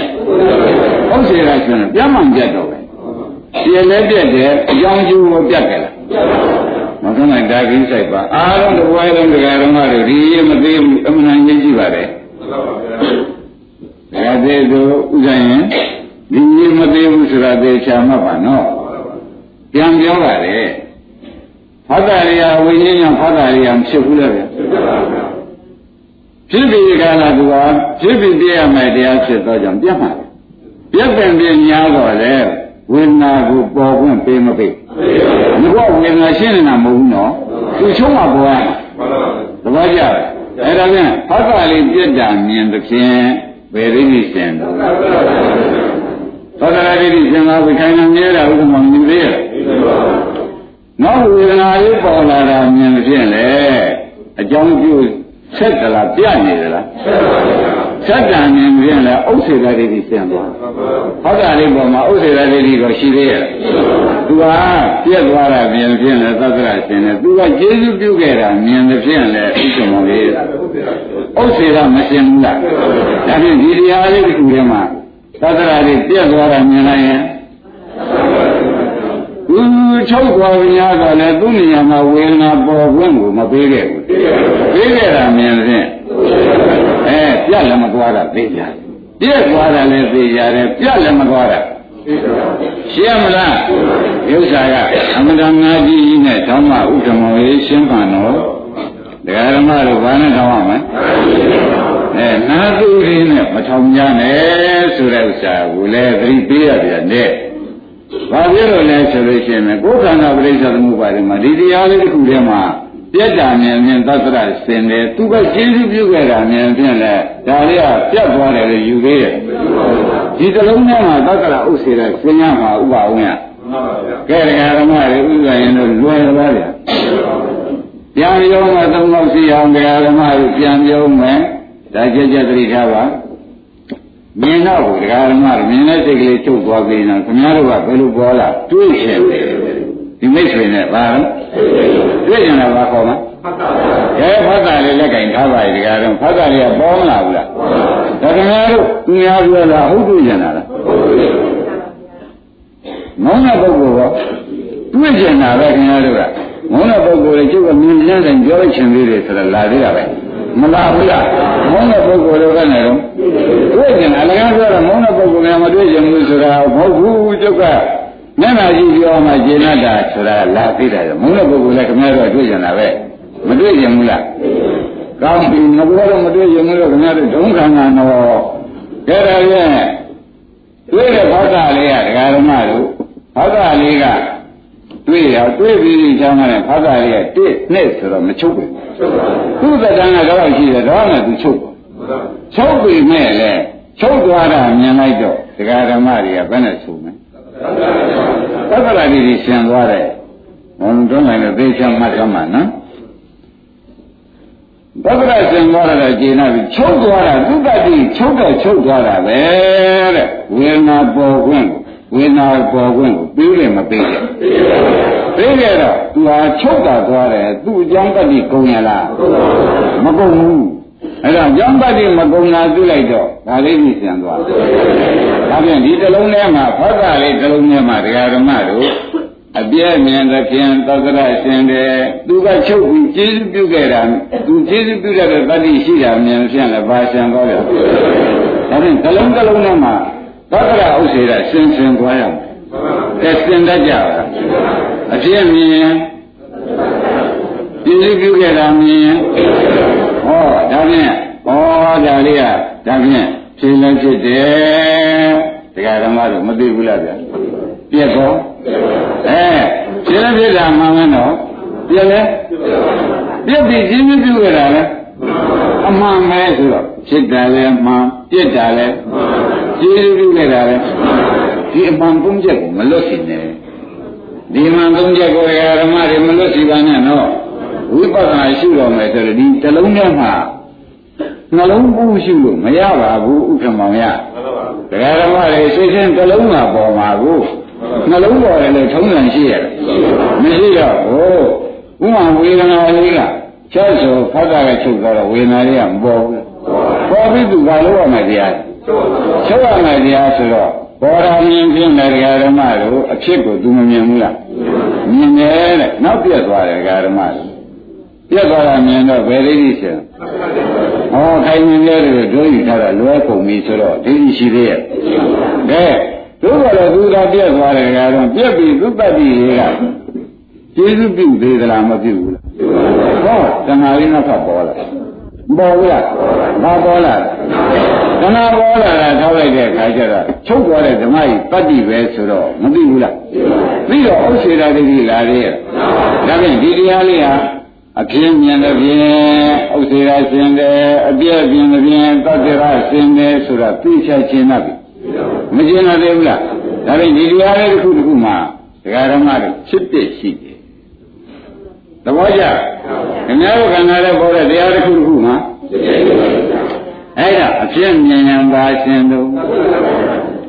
ဟုတ်စေတာဆိုရင်ပြမှန်ပြတ်တော့ပဲပြည့်လည်းပြတ်တယ်အကြောင်းကျိုးကိုပြတ်ကြလားမဆုံးနိုင်ဒါကြီးဆိုင်ပါအားလုံးတစ်ဝိုင်းလုံးတရားတော်မတို့ဒီမသေးဘူးအမှန်တန်ကြီးကြည့်ပါတယ်ဒါသေးတို့ဥဒ္ဒရင် ဒီမသေးဘူးဆိုတာသေချာမှတ်ပါနော်ပြန်ပြောပါလေဖတ်တာရိယာဝိညာဉ်ကြောင့်ဖတ်တာရိယာမဖြစ်ဘူးလေဗျဖြစ်ပြီးခါလာသူကဖြစ်ပြီးပြရမယ်တရားဖြစ်တော့ကြောင့်ပြတ်မှာပြတ်ပင်ပြညာတော့လေဝေဒနာကိုပေါ်ခွင့်ပေးမပေးဒီကဝေဒနာရှင်းနေတာမဟုတ်ဘူးနော်သူချုံးမှာပေါ်ရမှာသဘောကျလားအဲ့ဒါပြန်ဖတ်တာလေးပြတ်တာမြင်သဖြင့်ဘယ်ရင်းကြီးရှင်တော့ သောတာရိတိရှင်သာဝိခိုင်နာမြဲတာဥက္ကမမြင်သေးရဲ့နောက်ဝေဒနာလေးပေါ်လာတာမြင်ဖြင့်လေအကြောင်းပြုဆက်တလားပြနေသလားဆက်တံမြင်ဖြင့်လေဥစ္စေတရိတိရှင်သွားဟောတာလေးပေါ်မှာဥစ္စေတရိတိကိုရှိသေးရဲ့သူကပြက်သွားတာမြင်ဖြင့်လေသတ္တရရှင်လေသူကကျေးဇူးပြုခဲ့တာမြင်ဖြင့်လေဥက္ကမလေးဥစ္စေတမရှင်ဘူးလားဒါဖြင့်ဒီတရားလေးတစ်ခုထဲမှာ သတ္တရာတွေပြက်သွားတာမြင်လိုက်ရင်သူချုပ်သွားပြီများတော့လေသူ့နေရာမှာဝေဒနာပေါ်ခွင့်ကိုမပေးခဲ့ဘူးပေးခဲ့တာမြင်ဖြင့်အဲပြက်လည်းမသွားတာသိကြတယ်ပြက်သွားတာလည်းသိကြတယ်ပြက်လည်းမသွားတာရှင်းမလားဥစ္စာကအမတန်ငါကြီးကြီးနဲ့ဓမ္မဥဒ္ဓမောရေးရှင်းပါတော့ ဒကာဓမ္မတို့ဘာနဲ့ထောင်းရမလဲအဲနာသူရင်းနဲ့မထောင်ကြနဲ့ဆိုတဲ့ဥစ္စာကိုလည်းသတိပေးရပြန်တဲ့ဘာဖြစ်လို့လဲဆိုလို့ရှိရင်ကိုယ်ခန္ဓာပရိစ္ဆေသမုပ္ပါဒ်မှာဒီတရားလေးတစ်ခုထဲမှာပြက်တာမြင်မြင်သတ္တရစင်တယ်သူကကျေးဇူးပြုခဲ့တာမြင်ဖြင့်လဲဒါလေးကပြတ်သွားတယ်လို့ယူသေးတယ်ဒီတလုံးထဲမှာသတ္တရဥစ္စေရစင်ရမှာဥပအောင်ရကဲဒကာဓမ္မတွေဥစ္စာရင်တော့လွယ်သွားတယ် ပြန်ရုံးမှာသုံးလို့ရှိအောင်ဒကာဓမ္မတွေပြန်ရုံးမယ်ဒါကြက်ကြက်သတိထားပါမြင်တော့ဒကာဓမ္မတွေမြင်တဲ့စိတ်ကလေးချုပ်သွားပြီနော်ခင်ဗျားတို့ကဘယ်လိုပေါ်လာတွေးရှင်တယ်ဒီမိတ်ဆွေနဲ့ဘာလဲတွေ့ရင်လည်းဘာခေါ်မှာကဲဖတ်တာလေးလက်ကင်ထားပါရဲ့ဒီကတော့ဖတ်တာလေးကပေါ်မလာဘူးလားဒါခင်ဗျားတို့သူများပြောတာဟုတ်တွေ့ရင်လားမောင်းတဲ့ပုဂ္ဂိုလ်ကတွေ့ကျင်တာပဲခင်ဗျားတို့က မောင်းတဲ့ပုဂ္ဂိုလ်တွေကျုပ်ကမြင်လန်းတိုင်းပြောချင်သေးတယ်ဆိုတာလာသေးတာပဲမလာဘူးလားမောင်းတဲ့ပုဂ္ဂိုလ်တွေကလည်းတွေ့ကျင်တာလည်းပြောတော့မောင်းတဲ့ပုဂ္ဂိုလ်ကမတွေ့ကျင်ဘူးဆိုတာမဟုတ်ဘူးကျုပ်ကမျက်နှာကြည့်ပြောမှကျေနပ်တာဆိုတာလာသိတာရောမုန်းတဲ့ပုဂ္ဂိုလ်လည်းခင်ဗျားတို့တွေ့ကြတာပဲမတွေ့ကြဘူးလားကောင်းပြီငါကတော့မတွေ့ကြဘူးလို့ခင်ဗျားတို့ဒုံခံတာတော့ကြဲတယ်ရဲ့တွေ့တဲ့ဘောဓလေးကဒကာဓမ္မတို့ဘောဓလေးက တွေ့ရတွေ့ပြီးဒီချမ်းကလည်းဘောဓလေးကတစ်နှစ်ဆိုတော့မချုပ်ဘူးသူ့သက်တမ်းကတော့ရှိတယ်တော့မှသူချုပ်ချုပ်ပြီမဲ့လေချုပ်သွားတာမြင်လိုက်တော့ဒကာဓမ္မတွေကဘယ်နဲ့ဆိုမလဲသက္ကရာတိကြီးရှင်သွားတယ်ဘုံတွန်းလိုက်လို့သိချင်မှတ်ရမှာနော်သက္ကရာရှင်သွားတော့ကျေနာပြီချုပ်သွားတာသုတတိချုပ်တော့ချုပ်သွားတာပဲတဲ့ဝေဒနာပေါ်ခွင့် ဝေဒနာပေါ်ခွင့်ကိုပြီးတယ်မပြီးတယ်ပြီးကြတော့သူဟာချုပ်တာသွားတယ်သူ့အကြောင်းတတိကုံရလားမကုံဘူးအဲ့တော့ကြောင့်တတိမကုံနာသိလိုက်တော့ဒါလေးကြီးပြန်သွားတယ်။ဒါပြန်ဒီတလုံးထဲမှာဖောက်ကလေးတလုံးထဲမှာတရားဓမ္မတို့အပြည့်မြင်တဲ့ဖြင့်သက္ကရရှင်တယ်သူကချုပ်ပြီးကျေးဇူးပြုခဲ့တာသူကျေးဇူးပြုတဲ့တတိရှိတာမြင်ဖြင့်လည်းဘာရှံသွားတယ်။ဒါဖြင့်တလုံးတလုံးထဲမှာ သက္ကရဥစ္စေရရှင်းရှင်းသွားရမယ်။အဲရှင်းတတ်ကြပါလား။အဖြစ်မြင်ရင်ပြည့်စုံပြုခဲ့တာမြင်ရင်ဟောဒါဖြင့်ဟောဒါလေးကဒါဖြင့်ဖြစ်လည်းဖြစ်တယ်တရားဓမ္မတို့မသိဘူးလားဗျာပြက်တော့အဲဖြစ်လည်းဖြစ်တာမှန်မယ်နော်ပြက်လည်းပြက်ပြီးရှင်းပြုခဲ့တာလဲအမှန်ပဲဆိုတော့ဖြစ်တယ်လဲမှန်ပြက်တာလဲ ရှင်းပြုခဲ့တာလဲဒီအမှန်သုံးချက်ကိုမလွတ်စေနဲ့ဒီမှန်သုံးချက်ကိုဓမ္မတွေမလွတ်စီပါနဲ့နော်ဝိပဿနာရှုတော်မယ်ဆိုတော့ဒီတလုံးထဲမှာနှလုံးပူရှုလို့မရပါဘူးဥက္ကမောင်ရတရားဓမ္မတွေစိတ်ချင်းတလုံးမှာပေါ်မှာကိုနှလုံးပေါ်တယ်လို့ထုံးစံရှိရတယ်မရှိတော့ဘူးဥမာဝေဒနာလေးကချက်ဆိုဖတ်တာကချုပ်သွားတော့ဝေဒနာလေးကမပေါ်ဘူးပေါ်ပြီးသူဘာလို့ရမှာတရား ချုပ်ရမှာတရားဆိုတော့ပေါ်တာမြင်ဖြင့်လည်းဓမ္မတို့အဖြစ်ကိုသူမမြင်ဘူးလားမြင်တယ်တဲ့နောက်ပြတ်သွားတယ်ဓမ္မတို့ပြတ်သွားတာမြင်တော့ဘယ်လေးကြီးရှင်ဟောခိုင်မြင်တဲ့တို့တို့ယူထားတာလွဲကုန်ပြီဆိုတော့ဒိဋ္ဌိရှိသေးရဲ့ကဲတို့ကလည်းသူသာပြတ်သွားတယ်ကတော့ပြတ်ပြီးသုပ္ပတ္တိတွေကကျေးဇူးပြုသေးသလားမပြုဘူးလားဟောတဏှာလေးနောက်ထပ်ပေါ်လာပေါ်ဘူးလားမပေါ်လာ တဏှာပေါ်လာတာထောက်လိုက်တဲ့အခါကျတော့ချုပ်သွားတဲ့ဓမ္မကြီးတတ္တိပဲဆိုတော့မသိဘူးလားပြီးတော့ဥစ္စေတာတိလာသေးရဲ့ဒါဖြင့်ဒီတရားလေးဟာအပြင်းမြင်တဲ့ဖြင့်ဥစ္စေရာရှင်တယ်အပြည့်ပြင်းတဲ့ဖြင့်တတ္တရရှင်တယ်ဆိုတာသိချခြင်းနာပြီမကျင်ရသေးဘူးလားဒါဖြင့်ဒီတရားလေးတစ်ခုတစ်ခုမှာဒကာဓမ္မတွေဖြစ်ဖြစ်ရှိတယ်သဘောကျခင်ဗျားတို့ခန္ဓာနဲ့ပေါ်တဲ့တရားတစ်ခုတစ်ခုမှာ အဲ့ဒါအဖြစ်မြင်ရင်ပါရှင်တို့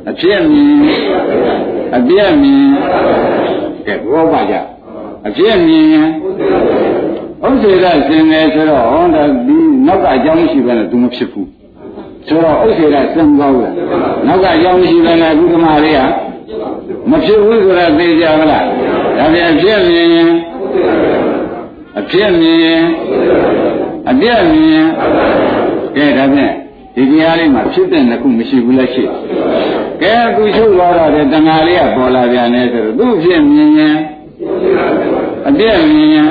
အဖြစ်မြင်အပြည့်မြင်ကဲဘောပါကြအဖြစ်မြင်ရင်ဥစ္စေရရှင်တယ်ဆိုတော့ဟောဒါဒီနောက်ကအကြောင်းရှိပဲနဲ့သူမဖြစ်ဘူးဆိုတော့ဥစ္စေရစံကောင်းလားနောက်ကအကြောင်းရှိပဲနဲ့အခုဓမ္မလေးကမဖြစ်ဘူးဆိုတာသိကြမလားဒါပြန်အဖြစ်မြင်ရင်အဖြစ်မြင်ရင်အပြည့်မြင်ရင် ကဲဒါဖြင့်ဒီတရားလေးမှာဖြစ်တဲ့နှစ်ခုမရှိဘူးလားရှိကဲအခုချုပ်သွားတော့တဏှာလေးကပေါ်လာပြန်နေဆိုတော့သူ့ဖြစ်မြင်ရင်အပြည့်မြင်ရင်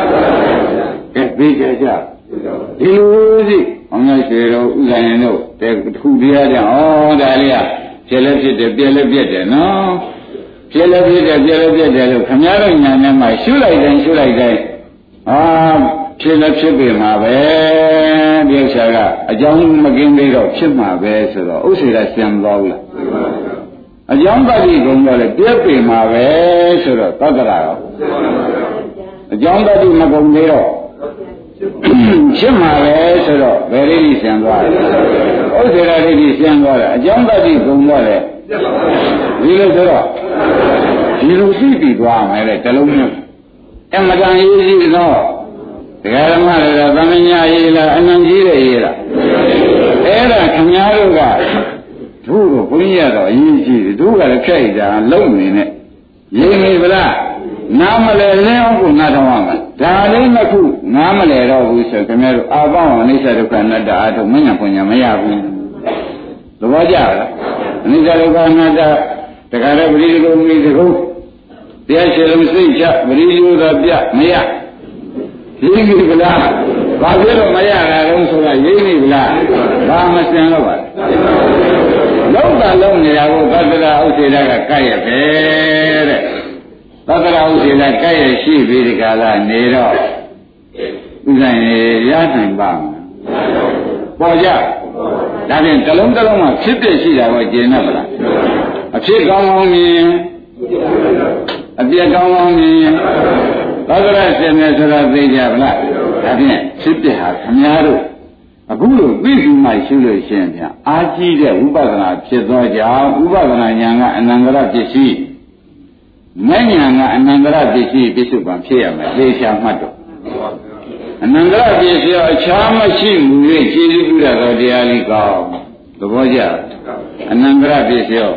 ကဲသိကြကြဒီလိုစီအောင်ရရွှေတို့ဥဇာရင်တို့တခုတရားတဲ့ဩဒါလေးကဖြစ်လည်းဖြစ်တယ်ပြည့်လည်းပြည့်တယ်နော်ဖြစ်လည်းဖြစ်တယ်ပြည့်လည်းပြည့်တယ်လို့ခမည်းတော်ညာနဲ့မှရှုလိုက်တိုင်းရှုလိုက်တိုင်းအာ ဖြစ်လည်းဖြစ်ပြီမှာပဲဒီဥစ္စာကအကြောင်းမကင်းသေးတော့ဖြစ်မှာပဲဆိုတော့ဥစ္စေကဆံသွားဘူးလားအကြောင်းတတိကုံတော့လေပြည့်ပြီမှာပဲဆိုတော့သတ္တရာရောအကြောင်းတတိမကုံသေးတော့ဖြစ်မှာပဲဆိုတော့ဘယ်လေးကြီးဆံသွားလဲဥစ္စေရာလေးကြီးဆံသွားတယ်အကြောင်းတတိကုံတော့လေဒီလိုဆိုတော့ဒီလိုသိပြီးသွားမယ်လေတလုံးမျိုးအမတန်ရေးကြည့်တော့ တရားဓမ္မတွေကသမညာရေးလားအနံကြီးတဲ့ရေးလားအဲ့ဒါခင်ဗျားတို့ကတို့တော့ဘုန်းကြီးကတော့အရေးကြီးတယ်တို့ကလည်းဖြတ်ရတာလုံနေနဲ့ရေးနေဗလားနားမလဲလင်းအောင်ကိုနားထောင်ရမှာဒါလေးနှစ်ခုနားမလဲတော့ဘူးဆိုခင်ဗျားတို့အာပေါင်းအနိစ္စဒုက္ခအနတ္တအာထုမညာပညာမရဘူးသဘောကျလားအနိစ္စဒုက္ခအနတ္တတခါတော့ပရိသေကုမိသကုတရားရှိလုံးစိတ်ချပရိယောသာပြမရ ရင်းပြီဗလားဘာဖြစ်လို့မရတာလဲဆိုတာရင်းပြီဗလားဘာမစင်တော့ပါလောက်တာလုံးနေရဖို့သတ္တရာဥစ္စေတကကဲ့ရပဲတဲ့သတ္တရာဥစ္စေတကဲ့ရရှိပြီးဒီကလာနေတော့ဥစ္စာရနိုင်ပါမလားပေါ်ကြဒါဖြင့်တလုံးတလုံးမှာဖြစ်ဖြစ်ရှိတာကိုကျင်납ဗလားအဖြစ်ကောင်းကောင်းမြင်အပြည့်ကောင်းကောင်းမြင် သောကရရှင်နေဆိုတော့သိကြဗလားဒါဖြင့်ဖြစ်ပြဟာခမားတို့အခုလိုသိစုမှရှိလို့ရှင်ဗျာအာကြီးတဲ့ဝိပဿနာဖြစ်သောကြောင့်ဝိပဿနာဉာဏ်ကအနန္တရပစ္စည်းမဉဏ်ကအနန္တရပစ္စည်းပြစ္ဆုတ်ပံဖြစ်ရမယ်သေချာမှတ်တော့အနန္တရပစ္စည်းအခြားမရှိမူ၍ခြေစုပြုရသောတရားလေးကောင်းသဘောကျအနန္တရပစ္စည်း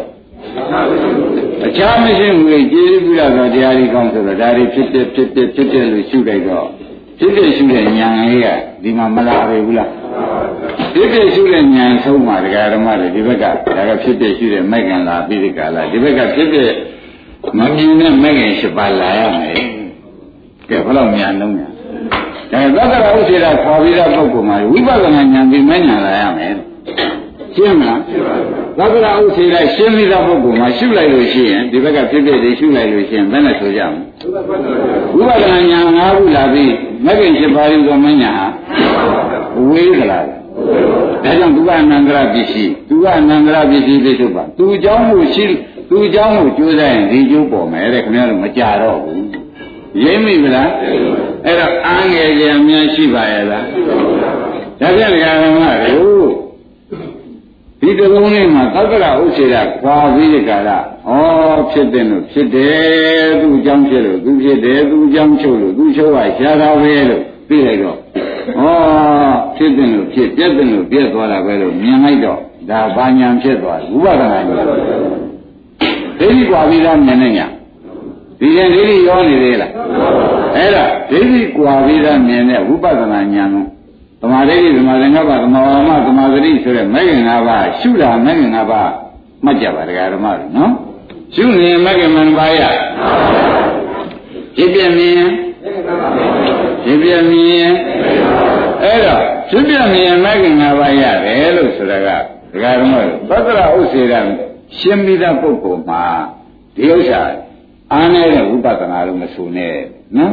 အခြားမရှိဘူးလေကျေးဇူးပြုရသောတရားတွေကောင်းဆိုတော့ဒါတွေဖြစ်ဖြစ်ဖြစ်ဖြစ်ဖြစ်ဖြစ်လို့ရှုလိုက်တော့ဖြစ်ဖြစ်ရှုတဲ့ဉာဏ်လေးကဒီမှာမလာပဲဘူးလားဖြစ်ဖြစ်ရှုတဲ့ဉာဏ်ဆုံးမှာတရားဓမ္မတွေဒီဘက်ကဒါကဖြစ်ဖြစ်ရှုတဲ့မိုက်ကံလာပြီးဒီကလာဒီဘက်ကဖြစ်ဖြစ်မမြင်တဲ့မိုက်ကံရှိပါလာရမယ်ကဲဘယ်တော့မြန်လုံးညာဒါသက္ကရာဥစေတာခေါ်ပြီးတဲ့ပုဂ္ဂိုလ်မှာဝိပဿနာဉာဏ်ပြီးမဉာဏ်လာရမယ် ရှင်းမလားသက္ကရာဥစေတာရှင်းပြီးတဲ့ပုဂ္ဂိုလ်မှာရှုလိုက်လို့ရှိရင်ဒီဘက်ကဖြစ်ဖြစ်တွေရှုလိုက်လို့ရှိရင်ဘယ်နဲ့ဆိုကြမလဲဝိပဿနာဉာဏ်၅ခုလာပြီးမဂ္ဂင်7ပါးယူသောမဉာဏ်ဟာဝေးကြလားဒါကြောင့်သူကအနန္တရပစ္စည်းသူကအနန္တရပစ္စည်းပြထုတ်ပါသူเจ้าမှုရှိသူเจ้าမှုကြိုးစားရင်ဒီကျိုးပေါ်မယ်တဲ့ခင်ဗျားတို့မကြတော့ဘူးရိမ့်မိဗလားအဲ့တော့အားငယ်ကြအများရှိပါရဲ့လားဒါပြန်ဓမ္မတို့ ့ ဒီတလုံးလေးမှာသက္ကရာဥစ္စေတာခွာပြီးတဲ့ကာလဩဖြစ်တယ်လို့ဖြစ်တယ်သူအကြောင်းဖြစ်လို့သူဖြစ်တယ်သူအကြောင်းချုပ်လို့သူချုပ်ပါရှားတာပဲလို့သိလိုက်တော့ဩဖြစ်တယ်လို့ဖြစ်ပြက်တယ်လို့ပြက်သွားတာပဲလို့မြင်လိုက်တော့ဒါဘာညာဖြစ်သွားတယ်ဥပဒနာညာဒိဋ္ဌိကွာပြီးသားမြင်နေညာဒီရင်ဒိဋ္ဌိရောနေသေးလားအဲ့ဒါဒိဋ္ဌိကွာပြီးသားမြင်တဲ့ဝိပဿနာဉာဏ်ကို သမာဓိသမာသင်္ကပ္ပသမာဝါမသမာသတိဆိုတဲ့မဂ္ဂင်၅ပါးရှုတာမဂ္ဂင်၅ပါးမှတ်ကြပါဒကာဓမ္မတွေနော်ရှုနေမဂ္ဂင်မ၅ပါးရဖြစ်ပြမြင်ဖြစ်ပြမြင်အဲ့တော့ဖြစ်ပြမြင်မဂ္ဂင်၅ပါးရတယ်လို့ဆိုတာကဒကာဓမ္မတွေသတ္တရဥစေရရှင်းပြီးတဲ့ပုဂ္ဂိုလ်မှာဒီဥစ္စာအားနေတဲ့ဝိပဿနာလို့မဆိုနဲ့ နော်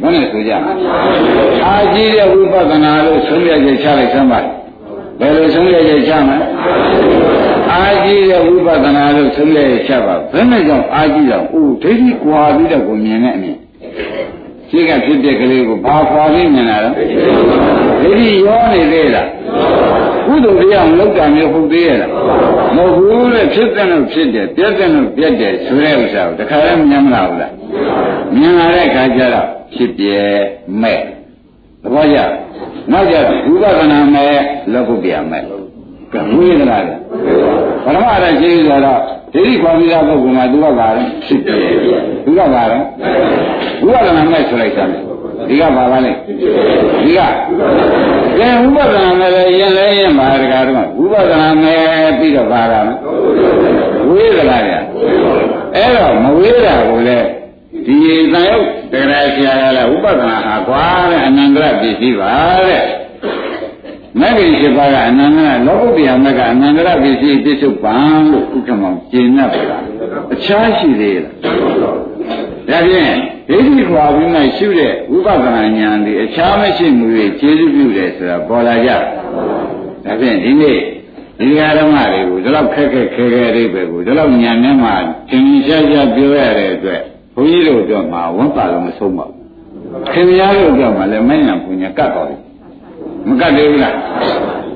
ဘယ်နဲ့ဆိုကြအာကြီးတဲ့ဝိပဿနာလို့ဆုံးဖြတ်ချက်ချလိုက်စမ်းပါဘယ်လိုဆုံးဖြတ်ချက်ချမလဲအာကြီးတဲ့ဝိပဿနာလို့ဆုံးဖြတ်ချက်ချပါဘယ်နဲ့ကြောင့်အာကြီးတော့အိုးဒိဋ္ဌိကွာပြီးတော့ကိုမြင်တဲ့အမြင်ရှိကဖြစ်တဲ့ကလေးကိုဘာခွာပြီးမြင်လာတော့ဒိဋ္ဌိရောနေသေးလား ကုသိုလ်တရားမလုပ်တာမျိုးဟုတ်သေးရဲ့လားမဟုတ်ဘူးလေဖြစ်တဲ့လို့ဖြစ်တယ်ပြက်တဲ့လို့ပြက်တယ်ဆိုတဲ့ဥစ္စာကိုတခါလည်းမြင်မလားဘူးလားမြင်လာတဲ့အခါကျတော့ဖြစ်ပြဲမဲ့သဘောကျနောက်ကျတော့ဝိပဿနာမဲ့လောကုတ္တရာမဲ့ကဝိသလားလေပရမအရရှိဆိုတော့ဒိဋ္ဌိခွန်ပြီးသားပုဂ္ဂိုလ်မှာသူကပါလဲဖြစ်ပြဲသူကပါလဲဝိပဿနာမဲ့ဆိုလိုက်တာဒီကပါပါလေဒီကကဲဥပဒနာမဲ့ ပဒနာမဲ့ပြီးတော့ပါတာဝေးသလားဗျအဲ့တော့မဝေးတာကိုလည်းဒီသံယုတ်တရားဆရာကလည်းဥပဒနာဟာကွာတဲ့အနန္တရပစ္စည်းပါတဲ့မဂ္ဂင်ရှိပါကအနန္တရလောကုတ္တရာမဂ္ဂအနန္တရပစ္စည်းပြစ္ဆုတ်ပံလို့ဥက္ကမောင်ကျင့်납ပါလားအခြားရှိသေးလားဒါဖြင့်ဒိဋ္ဌိခွာပြီးမှရှုတဲ့ဝိပဿနာဉာဏ်ဒီအခြားမရှိမှုတွေခြေစုပြုတယ်ဆိုတာပေါ်လာကြဒါဖြင့်ဒီနေ့ ဒီဓမ္မတွေကိုဒီလောက်ခက်ခက်ခဲခဲအိဗယ်ကိုဒီလောက်ဉာဏ်နဲ့မှသင်ရှားရှားပြောရတဲ့အတွက်ဘုန်းကြီးတို့ပြောမှာဝန်ပါလို့မဆုံးပါဘူးခင်ဗျားတို့ပြောမှာလည်းမဉဏ်ပူညာကတ်တော်တယ်မကတ်သေးဘူးလား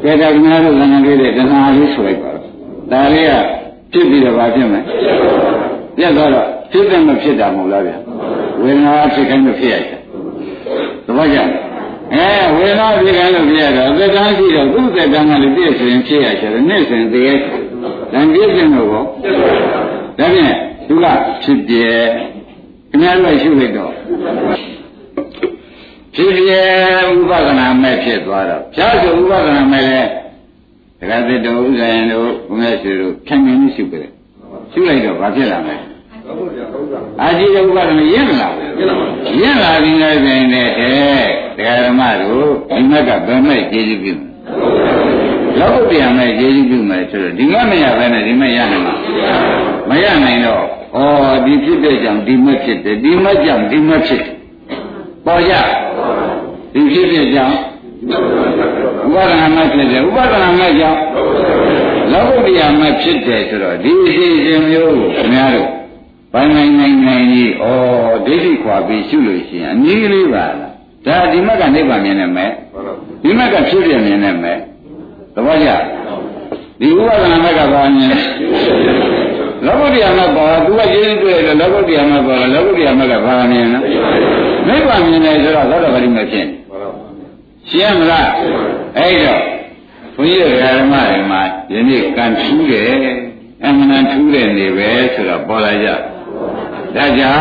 ကဲဒါခင်ဗျားတို့လည်းငလေးတဲ့တဏှာလေးဆိုလိုက်ပါတော့ဒါလေးကဖြစ်ပြီးတော့ဘာဖြစ်မလဲပြတ်သွားတော့ဖြစ်တယ်မဖြစ်တာမဟုတ်လားဗျာဝေဒနာဖြစ်ခိုင်းလို့ဖြစ်ရတယ်သဘောကျ အဲဝေဒနာဖြစ်ခိုင်းလို့ဖြစ်ရတာသက်တမ်းရှိတော့သူ့သက်တမ်းကလည်းပြည့်စုံဖြစ်ရချင်တယ်နေ့စဉ်တည်းရဲ့တန်ပြည့်စုံတော့ဘောဒါဖြင့်သူကဖြစ်ပြဲခင်ဗျားတို့ရှုလိုက်တော့ဖြစ်ပြဲဥပဒနာမဲ့ဖြစ်သွားတော့ဖြားဆိုဥပဒနာမဲ့လဲတက္ကသတုဥဇယံတို့ဘုရားရှင်တို့ခံမြင်ရှုကြတယ်ရှုလိုက်တော့ဘာဖြစ်လာမလဲ အာဇိယဥပါဒနာရင့်လာရင့်လာပြီးလည်းပြင်တဲ့တရားဓမ္မတို့ဒီမက်ကဘယ်မဲ့ကျေးဇူးပြုလောကုတ္တရာမဲ့ကျေးဇူးပြုမယ်ဆိုတော့ဒီမမရဘဲနဲ့ဒီမရနိုင်မှာမရနိုင်တော့ဩဒီဖြစ်တဲ့ကြောင့်ဒီမဖြစ်တယ်ဒီမကြောင့်ဒီမဖြစ်ပေါ်ကြဒီဖြစ်တဲ့ကြောင့်ဥပါဒနာမဖြစ်တယ်ဥပါဒနာမကြောင့်လောကုတ္တရာမဖြစ်တယ်ဆိုတော့ဒီအစီအစဉ်မျိုးကိုခင်ဗျားတို့ ဘာနိုင်နိုင်နိုင်ကြီးဩဒိဋ္ဌိခွာပြီးရှုလို့ရှိရင်အနည်းကလေးပါလားဒါဒီမကနိဗ္ဗာန်မြင်နေမယ်ဒီမကဖြစ်ပြမြင်နေမယ်သဘောကျဒီဥပဒနာမကဘာမြင်လောကုတ္တရာမပေါ်သူကရင်းတွေ့တယ်လောကုတ္တရာမပေါ်တယ်လောကုတ္တရာမကဘာမြင်လဲနိဗ္ဗာန်မြင်တယ်ဆိုတော့သောတာပတိမဖြစ်ရှင်းမလားအဲ့တော့ဘုန်းကြီးဓမ္မတွေမှာယနေ့ကံထူးတယ်အမှန်တန်ထူးတဲ့နေပဲဆိုတော့ပေါ်လာကြ ဒါကြော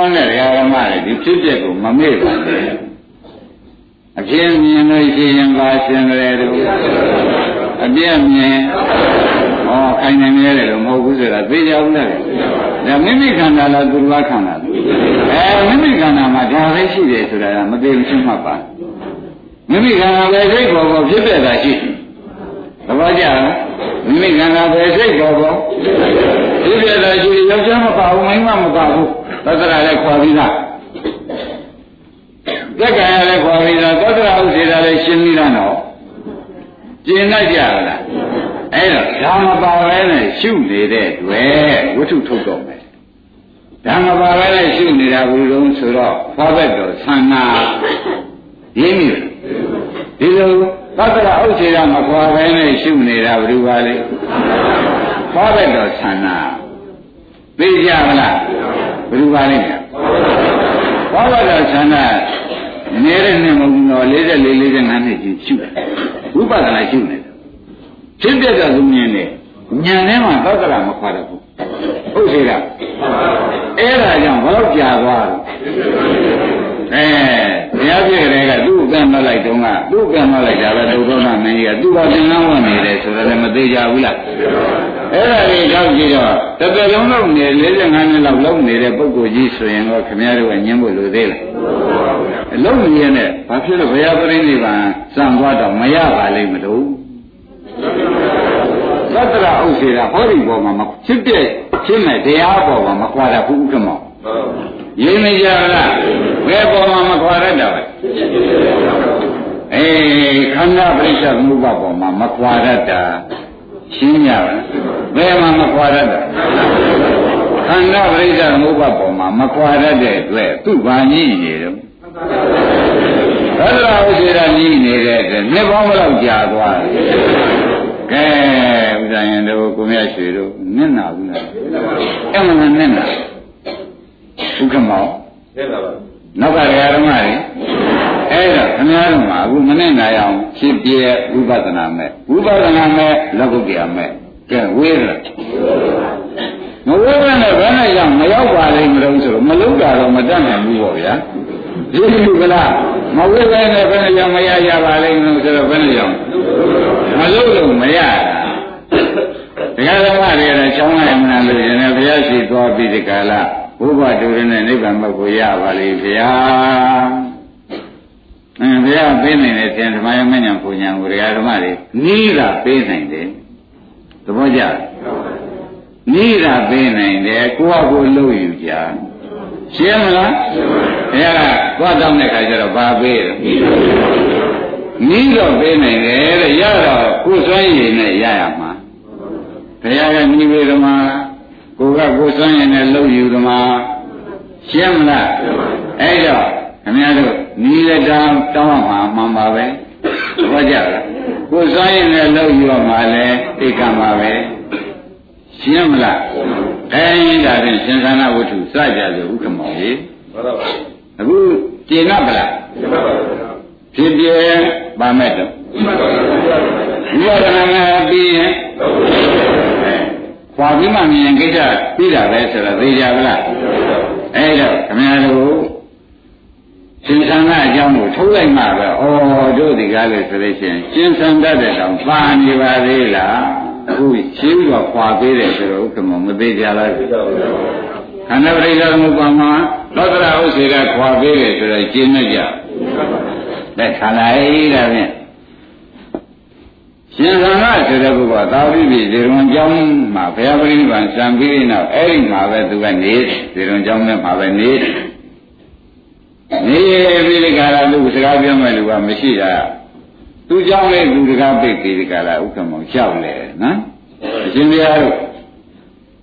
င့်တဲ့ဓမ္မတွေဒီဖြစ်ပျက်ကိုမမေ့ပါနဲ့အပြင်းမြင်လို့ရှိရင်ပါရှင်တယ်တို့အပြည့်မြင်ဩခိုင်နေနေတယ်လို့မဟုတ်ဘူးဆိုတာသိကြဘူးလားဒါမိမိခန္ဓာလားသူတော်ခန္ဓာလားအဲမိမိခန္ဓာမှာဒါပဲရှိတယ်ဆိုတာကမသိဘူးရှင်းမှတ်ပါမိမိခန္ဓာပဲစိတ်ပေါ်ပေါ်ဖြစ်ပြတာရှိသဘောကျလား မိမိခန္ဓာပဲစိတ်ပေါ်ပေါ်ဖြစ်ပြတာရှိယောက်ျားမပါဘူးမိန်းမမပါဘူးသတ္တရာလည်းခေါ်ပြီးသားသက္ကရာလည်းခေါ်ပြီးသားသတ္တရာဥစ္စေတာလည်းရှင်းပြီးသားနော်ကျင်လိုက်ကြလားအဲ့တော့ဓမ္မပါပဲနဲ့ရှုနေတဲ့တွေ့ဝိထုထုတ်တော့မယ်ဓမ္မပါပဲနဲ့ရှုနေတာဘုရုံဆိုတော့ဖွာဘက်တော်သံနာရင်းမိဒီလို သတ္တရာဥစ္စေတာမခွာပဲနဲ့ရှုနေတာဘယ်လိုပါလဲဖွာဘက်တော်သံနာသိကြမလားဘယ်လိုပါလဲဖွာဘက်တော်သံနာနေတဲ့နဲ့မဟုတ်ဘူးတော့44 45နှစ်ကြီးရှုတယ်ဝိပဿနာရှုနေတယ်ဖြစ်ပြတဲ့လူမြင်တယ်ဉာဏ်ထဲမှာသတ္တရာမခွာတော့ဘူးဟုတ်စေလားအဲ့ဒါကြောင့်ဘလို့ကြာသွားလို့အဲဘု ရားပြည့်ကလေးကသူ့ကံမလိုက်တုန်းကသူ့ကံမလိုက်တာပဲဒုက္ခမမင်းကြီးကသူ့ဘာသင်္ကန်းဝင်နေတယ်ဆိုတော့လည်းမသေးကြဘူးလားအဲ့ဒါကြီးတော့ကြည့်တော့တစ်သက်လုံးလုံးနေ45နှစ်လောက်လုံးနေတဲ့ပုဂ္ဂိုလ်ကြီးဆိုရင်တော့ခင်ဗျားတို့ကညင်းဖို့လိုသေးလားအလုံးကြီးရဲ့နဲ့ဘာဖြစ်လို့ဘုရားပရိနိဗ္ဗာန်စံသွားတော့မရပါလိမ့်မလို့သတ္တရာဥစ္စေတာဟောဒီပေါ်မှာမဖြစ်ပြဖြစ်မဲ့တရားပေါ်မှာမခွာတတ်ဘူးဥက္ကမော ရင်းနေကြလားဘယ်ပေါ်မှာမခွာရတာလဲအေးခန္ဓာပရိစ္ဆေသမုပ္ပါပေါ်မှာမခွာရတာရှင်းကြလားဘယ်မှာမခွာရတာခန္ဓာပရိစ္ဆေသမုပ္ပါပေါ်မှာမခွာရတဲ့အတွက်သူ့ဘာကြီးနေတော့သတ္တရာဥစ္စေတာကြီးနေတဲ့အတွက်နှစ်ပေါင်းဘယ်လောက်ကြာသွားလဲကဲဥဒ္ဒယံတို့ကိုမြတ်ရွှေတို့နင့်နာဘူးလားအဲ့မနင့်နာ ဥက္ကမောနင့်နာပါနောက်ကဓမ္မတွေအဲ့တော့ခင်ဗျားတို့မှာအခုမနဲ့နိုင်အောင်ဖြစ်ပြဝိပဿနာမဲ့ဝိပဿနာမဲ့လောကုတ္တရာမဲ့ကဲဝေးလားမဝေးဘဲနဲ့ဘယ်နဲ့ကြောင့်မရောက်ပါလိမ့်မလို့ဆိုတော့မလုံးတာတော့မတတ်နိုင်ဘူးပေါ့ဗျာဒီလိုကလားမဝေးဘဲနဲ့ဘယ်နဲ့ကြောင့်မရရပါလိမ့်မလို့ဆိုတော့ဘယ်နဲ့ကြောင့်မလုံးလို့မရတာဘုရားဓမ္မတွေလည်းချောင်းလိုက်မှန်းလို့ရင်လည်းဘုရားရှိသွားပြီးဒီကလာ ဘုရားတူရင်းနဲ့နိဗ္ဗာန်ဘက်ကိုရပါလိမ့်ဗျာအင်းဘုရားပေးနိုင်တဲ့သင်ဓမ္မယမဉ္ဇဉ်ပူညာကိုဘုရားဓမ္မတွေနီးတာပေးနိုင်တယ်သဘောကျနီးတာပေးနိုင်တယ်ကိုယ့်အကိုလှုပ်ယူကြရှင်းမလားဘုရားကသွားတောင်းတဲ့ခါကျတော့ဘာပေးလဲနီးတော့ပေးနိုင်တယ်တဲ့ရတော့ကိုယ်စွမ်းရည်နဲ့ရရမှာဘုရားကနီးပေးဓမ္မ ကိုကကိုယ်စွမ်းရည်နဲ့လှုပ်ယူဓမ္မရှင်းမလားအဲ့တော့ခင်ဗျားတို့နီးလက်တောင်းတောင်းမှာမှန်ပါပဲဟောကြလားကိုယ်စွမ်းရည်နဲ့လှုပ်ယူမှာလဲသိကံပါပဲရှင်းမလားအဲဒီဒါဖြင့်ရှင်သာနာဝတ္ထုစကြဆိုဥက္ကမောကြီးမှန်ပါပါအခုကျင့်တ်ပလားကျင့်တ်ပါပါဖြစ်ပြပါမဲ့တော့ဝိပဿနာနဲ့ပြီးရင် ခွာပြီးမှမြင်ကိစ္စပြီးတာပဲဆိုတော့သိကြပါလားအဲဒါခင်ဗျားတို့ရှင်သန်ကအကြောင်းကိုထုတ်လိုက်မှပဲဩတို့ဒီကားလို့ဆိုလို့ရှိရင်ရှင်သန်တတ်တဲ့တောင်ပါနေပါသေးလားအခုရှင်းပြီးတော့ခွာပေးတယ်ဆိုတော့ဥက္ကမမသေးကြလားခန္ဓာပရိစ္ဆေသမုပ္ပါမှာသောတရဥစ္စေကခွာပေးတယ်ဆိုတော့ရှင်းနေကြတဲ့ခန္ဓာ ấy ဒါဖြင့် ရှင်သံဃာဆိုတဲ့ပုဂ္ဂိုလ်ကသာဝိပိဇေရွန်ကျောင်းမှာဘုရားပရိနိဗ္ဗာန်စံပြီးနောက်အဲ့ဒီမှာပဲသူကနေဇေရွန်ကျောင်းထဲမှာပဲနေနေပြီးဒီကရာသူစကားပြောမဲ့လူကမရှိတာသူကြောင့်လေသူစကားပိတ်ပြီးဒီကရာဥက္ကမောင်ရှောက်လေနော်အရှင်ဘုရားတို့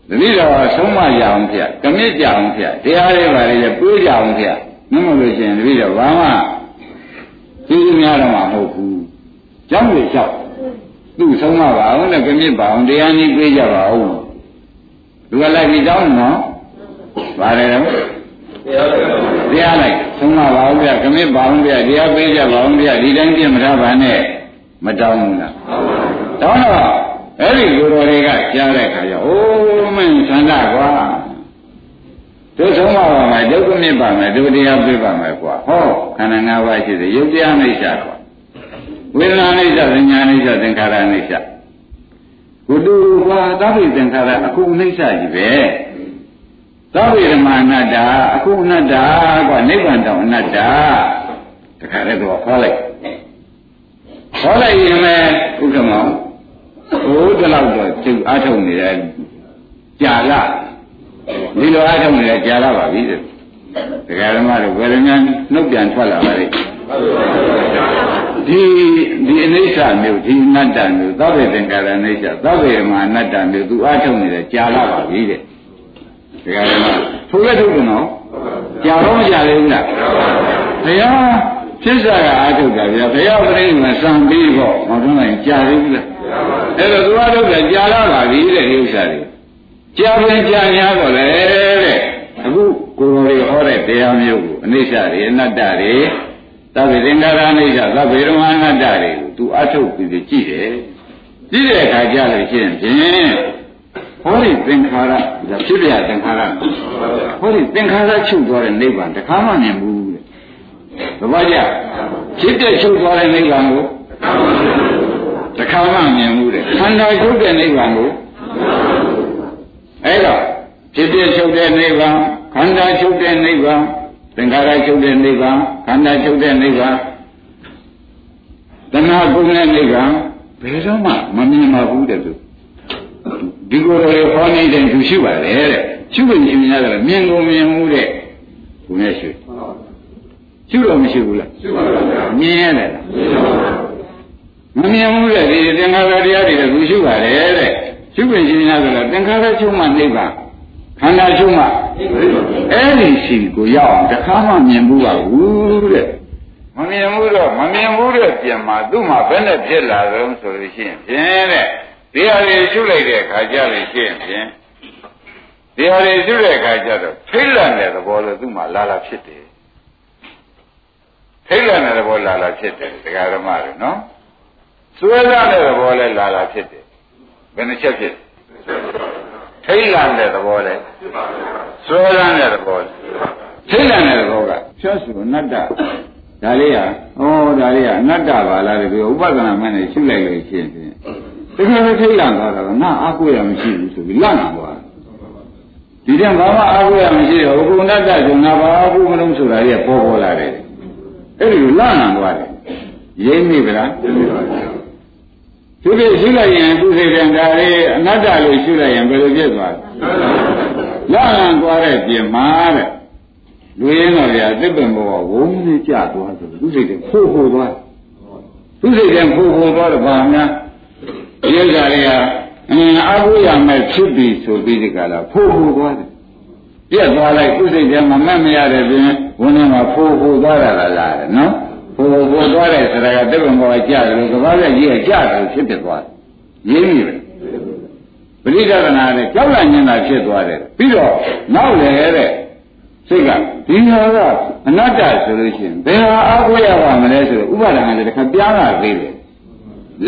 တတိတော်ဆုံးမရအောင်ဖျက်ကမြစ်ကြအောင်ဖျက်တရားလေးပါလေပြေးကြအောင်ဖျက်မဟုတ်လို့ရှိရင်တတိတော်ဘာမှသူများတော့မဟုတ်ဘူးကြောင့်လေရှောက် သူ့ဆုံးမပါအောင်နဲ့ကမြစ်ပါအောင်တရားနည်းပြေးကြပါအောင်သူကလိုက်ပြီးတောင်းနော်ပါတယ်တော့တရားလိုက်ဆုံးမပါအောင်ဗျကမြစ်ပါအောင်ဗျတရားပေးကြပါအောင်ဗျဒီတိုင်းပြမထားပါနဲ့မတောင်းဘူးလားတောင်းတော့အဲ့ဒီလူတော်တွေကကြားတဲ့ခါကျအိုးမင်းသန္တာကွာတို့ဆုံးမပါမယ်ဒုက္ခမြစ်ပါမယ်ဒုတရားပြပါမယ်ကွာဟောခန္ဓာ၅ပါးရှိတယ်ယုတ်တရားအိဋ္ဌာကွာ ဝေဒနာအိဋ္ဌသညာအိဋ္ဌသင်္ခါရအိဋ္ဌဘုသူဘာသဗ္ဗေသင်္ခါရအခုအိဋ္ဌကြီးပဲသဗ္ဗေဓမ္မအနတ္တာအခုအနတ္တာကွာနိဗ္ဗာန်တောင်အနတ္တာတခါတည်းတော့ခေါ်လိုက်ခေါ်လိုက်ရင်ပဲဥက္ကမောဟိုးတလောက်တော့သူအားထုတ်နေတယ်ကြာလာဒီလိုအားထုတ်နေတယ်ကြာလာပါပြီတရားဓမ္မတို့ဝေဒနာနှုတ်ပြန်ထွက်လာပါလေ ဒီဒီအနိစ္စမျိုးဒီအနတ္တမျိုးသဗ္ဗေသင်္ကာရအနိစ္စသဗ္ဗေမအနတ္တမျိုးသူအားထုတ်နေတယ်ကြာလာပါပြီတဲ့ဒကာဓမ္မထိုးရထုတ်တယ်နော်ကြာတော့မကြာသေးဘူးလားဘုရားဖြစ်စားကအားထုတ်တာဗျာဘုရားပြိဋိမစံပြီးပေါ့မဟုတ်ဘူးကြာသေးဘူးလားအဲ့တော့သူအားထုတ်တယ်ကြာလာပါပြီတဲ့ဒီဥစ္စာတွေကြာပြန်ကြာများတော့လေတဲ့အခုကိုယ်တော်တွေဟောတဲ့တရားမျိုးကိုအနိစ္စတွေအနတ္တတွေ သဗ္ဗေသင်္ခါရအနိစ္စသဗ္ဗေဓမ္မအနတ္တတွေကိုသူအထုတ်ပြီးကြည့်တယ်ကြည့်တဲ့အခါကျလို့ရှိရင်ဖြင့်ဟောဒီသင်္ခါရဒါဖြစ်ပြသင်္ခါရဟောဒီသင်္ခါရချုပ်သွားတဲ့နိဗ္ဗာန်တခါမှမြင်ဘူးတဲ့သဘောကျဖြစ်တဲ့ချုပ်သွားတဲ့နိဗ္ဗာန်ကိုတခါမှမြင်ဘူးတဲ့ခန္ဓာချုပ်တဲ့နိဗ္ဗာန်ကိုအဲ့တော့ဖြစ်တဲ့ချုပ်တဲ့နိဗ္ဗာန်ခန္ဓာချုပ်တဲ့နိဗ္ဗာန် သင်္ခါရချုပ်တဲ့နိဗ္ဗာန်ခန္ဓာချုပ်တဲ့နိဗ္ဗာန်တဏှာကုန်းတဲ့နိဗ္ဗာန်ဘယ်တော့မှမမြင်ပါဘူးတဲ့သူဒီကိုယ်တော်ဟောနေတဲ့သူရှိပါတယ်တဲ့ရှုလို့မြင်ရတယ်မြင်ကုန်မြင်မှုတဲ့ဘုရားရှိရှုတော့မရှိဘူးလားရှုပါပါမြင်ရတယ်လားမမြင်ဘူးတဲ့ဒီသင်္ခါရတရားတွေသူရှုပါတယ်တဲ့ရှုပြင်ရှင်းရဆိုတော့သင်္ခါရချုပ်မှနိဗ္ဗာန် ခန္ဓာချုပ်မှအဲ့ဒီရှိကိုရောက်အောင်တခါမှမြင်ဘူးပါဘူးတဲ့မမြင်ဘူးတော့မမြင်ဘူးတဲ့ပြင်မှာသူ့မှာဘယ်နဲ့ဖြစ်လာသလဲဆိုလို့ရှိရင်ဖြင့်တဲ့ဒီဟာတွေရှုလိုက်တဲ့အခါကျလို့ရှိရင်ဖြင့်ဒီဟာတွေရှုတဲ့အခါကျတော့ထိတ်လန့်တဲ့သဘောလို့သူ့မှာလာလာဖြစ်တယ်ထိတ်လန့်တဲ့သဘောလာလာဖြစ်တယ်ဒကာဓမ္မတွေနော်စွဲလာတဲ့သဘောလဲလာလာဖြစ်တယ်ဘယ်နှချက်ဖြစ် ထိတ်လန့်တဲ့သဘောလဲစွဲလန်းတဲ့သဘောလဲထိတ်လန့်တဲ့သဘောကဖြတ်စုအနတ္တဒါလေးဟာဩဒါလေးဟာအနတ္တပါလားဒီဥပဒနာမှနဲ့ရှုလိုက်လို့ရှိရင်တကယ်ပဲထိတ်လန့်သွားတာကငါအားကိုးရမရှိဘူးဆိုပြီးလန့်လာသွားဒီတဲ့ဘာမှအားကိုးရမရှိတော့ဘုကုဏတ္တဆိုငါဘာအားကိုးမလို့ဆိုတာကြီးပေါ်ပေါ်လာတယ်အဲ့ဒီလန့်လာသွားတယ်ရိမ့်မိဗလား သူတွေရှိလိုက်ရင်သူစိတ်ကံဒါလေးအနတ္တလို့ရှိလိုက်ရင်ဘယ်လိုဖြစ်သွားလဲလန့်သွားတဲ့ပြင်မှာတဲ့လူရင်းတော်ဗျာတစ်ပင်ဘောဝုန်းကြီးကြသွားဆိုသူစိတ်ကဖိုးဖိုးသွားသူစိတ်ကဖိုးဖိုးသွားတော့ဘာများဒီဥစ္စာတွေကအင်းအဘိယမဲ့ဖြစ်ပြီဆိုပြီးဒီကလာဖိုးဖိုးသွားတယ်ပြက်သွားလိုက်သူစိတ်ကမမတ်မရတဲ့ပြင်ဝန်းထဲမှာဖိုးဖိုးသွားတာလားနော် ဟိုဟိုသွားတဲ့ဆရာကတက်ပံပေါ်ကကြားတယ်လို့ကဘာပြကြီးကကြားတယ်ဖြစ်ဖြစ်သွားတယ်ရင်းပြီပဲပရိဒသနာနဲ့ကြောက်လန့်နေတာဖြစ်သွားတယ်ပြီးတော့နောက်လေတဲ့စိတ်ကဒီဟာကအနတ္တဆိုလို့ရှိရင်ဘယ်ဟာအားကိုးရပါမလဲဆိုတော့ဥပါဒဏ်ကလည်းတစ်ခါပြားလာသေးတယ်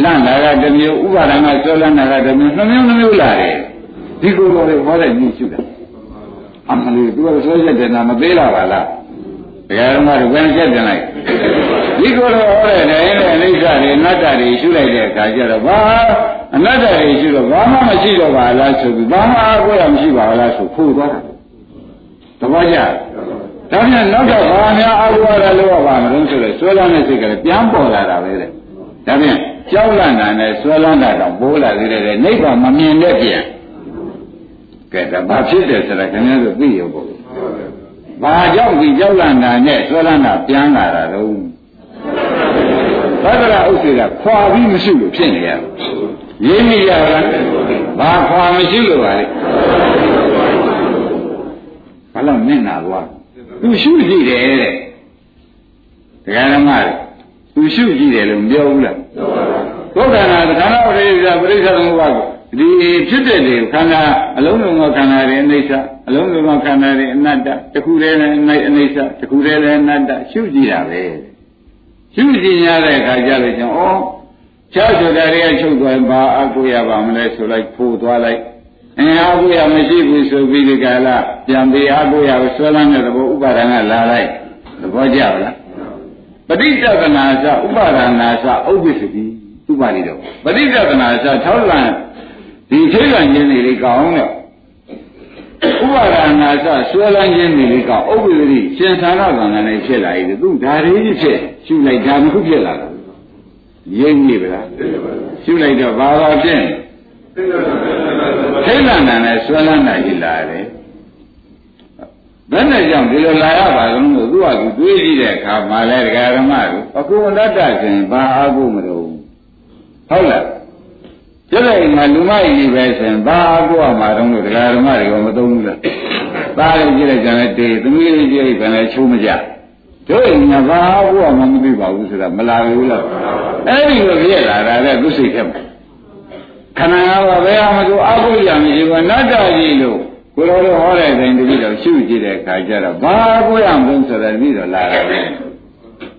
လန့်တာကတစ်မျိုးဥပါဒဏ်ကဆွဲလန့်တာကတစ်မျိုးနှမျိုးနှမျိုးလာတယ်ဒီကိုယ်တော်တွေဟောတဲ့ညှိရှုတာအမှန်လို့သူကဆွဲချက်တယ်နာမသေးလာပါလား ဘယ်ဓမ္မတွေဘယ်ချက်တင်လိုက်ဒီကိုယ်တော်ဟောတဲ့တိုင်းနဲ့အိဋ္ဌတွေအနတ္တတွေရှုလိုက်တဲ့အခါကျတော့ဘာအနတ္တတွေရှုတော့ဘာမှမရှိတော့ပါလားဆိုပြီးဘာမှအကွက်ရမရှိပါလားဆိုဖို့သွားတာသဘောကျဒါပြန်နောက်တော့ဘာများအကွက်ရလို့ပါမလို့ဆိုတော့ဆွဲလန်းတဲ့စိတ်ကလည်းပြန်ပေါ်လာတာပဲတဲ့ဒါပြန်ကြောက်လန့်တာနဲ့ဆွဲလန်းတာတော့ပိုးလာသေးတယ်နိဗ္ဗာန်မမြင်တဲ့ပြန်ကဲဒါဘာဖြစ်တယ်ဆိုတာခင်ဗျားတို့သိရဖို့ ဘာကြောင့်ဒီကြောက်လန့်တာနဲ့ဆွဲလန်းတာပြန်လာတာတော့သဒ္ဒရာဥစ္စေကခွာပြီးမရှိလို့ဖြစ်နေရတယ်ရင်းမိရလားဘာခွာမရှိလို့ပါလေဘာလို့မျက်နာသွားသူရှုကြည့်တယ်တဲ့တရားဓမ္မတွေသူရှုကြည့်တယ်လို့မပြောဘူးလားဘုရားနာခန္ဓာပရိစ္ဆာပရိစ္ဆာသမုပ္ပါဒ် ဒီဖြစ်တဲ့လေခန္ဓာအလုံးစုံသောခန္ဓာတွေအနိစ္စအလုံးစုံသောခန္ဓာတွေအနတ္တတစ်ခုတည်းလည်းအနိစ္စတစ်ခုတည်းလည်းအနတ္တရှုကြည့်တာပဲရှုကြည့်ရတဲ့အခါကျလို့ကျွန်တော်ခြားဆိုတာတွေကချုပ်သွားဘာအကုရပါမလဲဆိုလိုက်ဖိုးသွားလိုက်အင်းအကုရမရှိဘူးဆိုပြီးဒီကလာပြန်ပြီးအကုရကိုဆွဲလန်းတဲ့သဘောဥပါဒဏ်ကလာလိုက်သဘောကျလားပဋိစ္စကနာသဥပါဒနာသဥပ္ပစ္စတိဥပါလိတော့ပဋိစ္စကနာသထောက်လန့် ဒီဒီထိတ်လန့်ခြင်းတွေလေးကောင်းတော့ဥပါဒနာစဆွဲလန်းခြင်းတွေလေးကောင်းဥပ္ပဒိရှင်သာရကံနဲ့ဖြစ်လာပြီသူဒါလေးကြီးဖြစ်ရှုလိုက်ဒါမှခုဖြစ်လာတာရိပ်နေဗလားရှုလိုက်တော့ဘာသာဖြစ်ထိတ်လန့်တာနဲ့ဆွဲလန်းတာကြီးလာတယ်ဘယ်နဲ့ကြောင့်ဒီလိုလာရပါလို့သူကသူတွေးကြည့်တဲ့အခါမှာလဲဒကာဓမ္မတို့အခုအတ္တရှင်ဘာအားကိုမလို့ဟုတ်လား ကျတဲ့ငါလူမကြီးပဲဆိုရင်ဘာအားကိုမှတော့လို့ဒကာဓမ္မတွေကမသုံးဘူးလားသားလေးကြည့်လိုက်ကြတယ်တေသမီးလေးကြည့်လိုက်ကြတယ်ချိုးမကြတို့ငါဘာအားကိုမှမသိပါဘူးဆိုတာမလာဘူးလားအဲ့ဒီလိုပြည့်လာတာလေသူစိတ်ထဲမှာခန္ဓာကဘယ်ဟာမှသူအားကိုရမရှိဘူးနတ္တကြီးလို့ကိုလိုလိုဟောတဲ့တိုင်းတတိတော့ရှုကြည့်တဲ့အခါကျတော့ဘာကိုရမလို့ဆိုတော့ပြီးတော့လာတယ်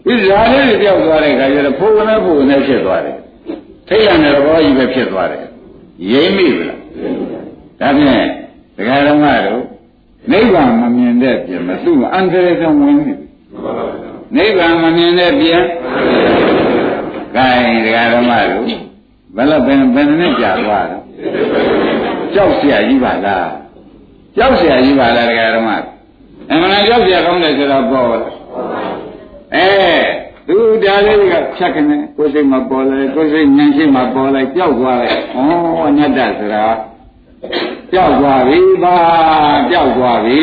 ဒီဇာလေးတွေပြောက်သွားတဲ့အခါကျတော့ဖိုးကနေဖိုးကနေဖြစ်သွားတယ် ထိတ်ရတဲ့ဘောကြီးပဲဖြစ်သွားတယ်ရိမ့်မိဗလားဒါဖြင့်ဒကာတော်မတို့နိဗ္ဗာန်မမြင်တဲ့ပြင်မသူ့အန္တရာယ်ကဝင်နေပြီနိဗ္ဗာန်မမြင်တဲ့ပြင်ကဲဒကာတော်မတို့ဘယ်လိုဘယ်ဘယ်နဲ့ကြာသွားတော့ကြောက်เสียကြီးပါလားကြောက်เสียကြီးပါလားတရားဓမ္မအမှန်ကြောက်เสียကောင်းတယ်ဆိုတော့ပေါ်လာအဲ သူဒါလေးကဖြတ်ကနေကိုယ်စိတ်မှာပေါ်လာကိုယ်စိတ်ဉာဏ်ရှိမှာပေါ်လာကြောက်သွားတယ်ဩအနတ္တဆိုတာကြောက်သွားပြီပါကြောက်သွားပြီ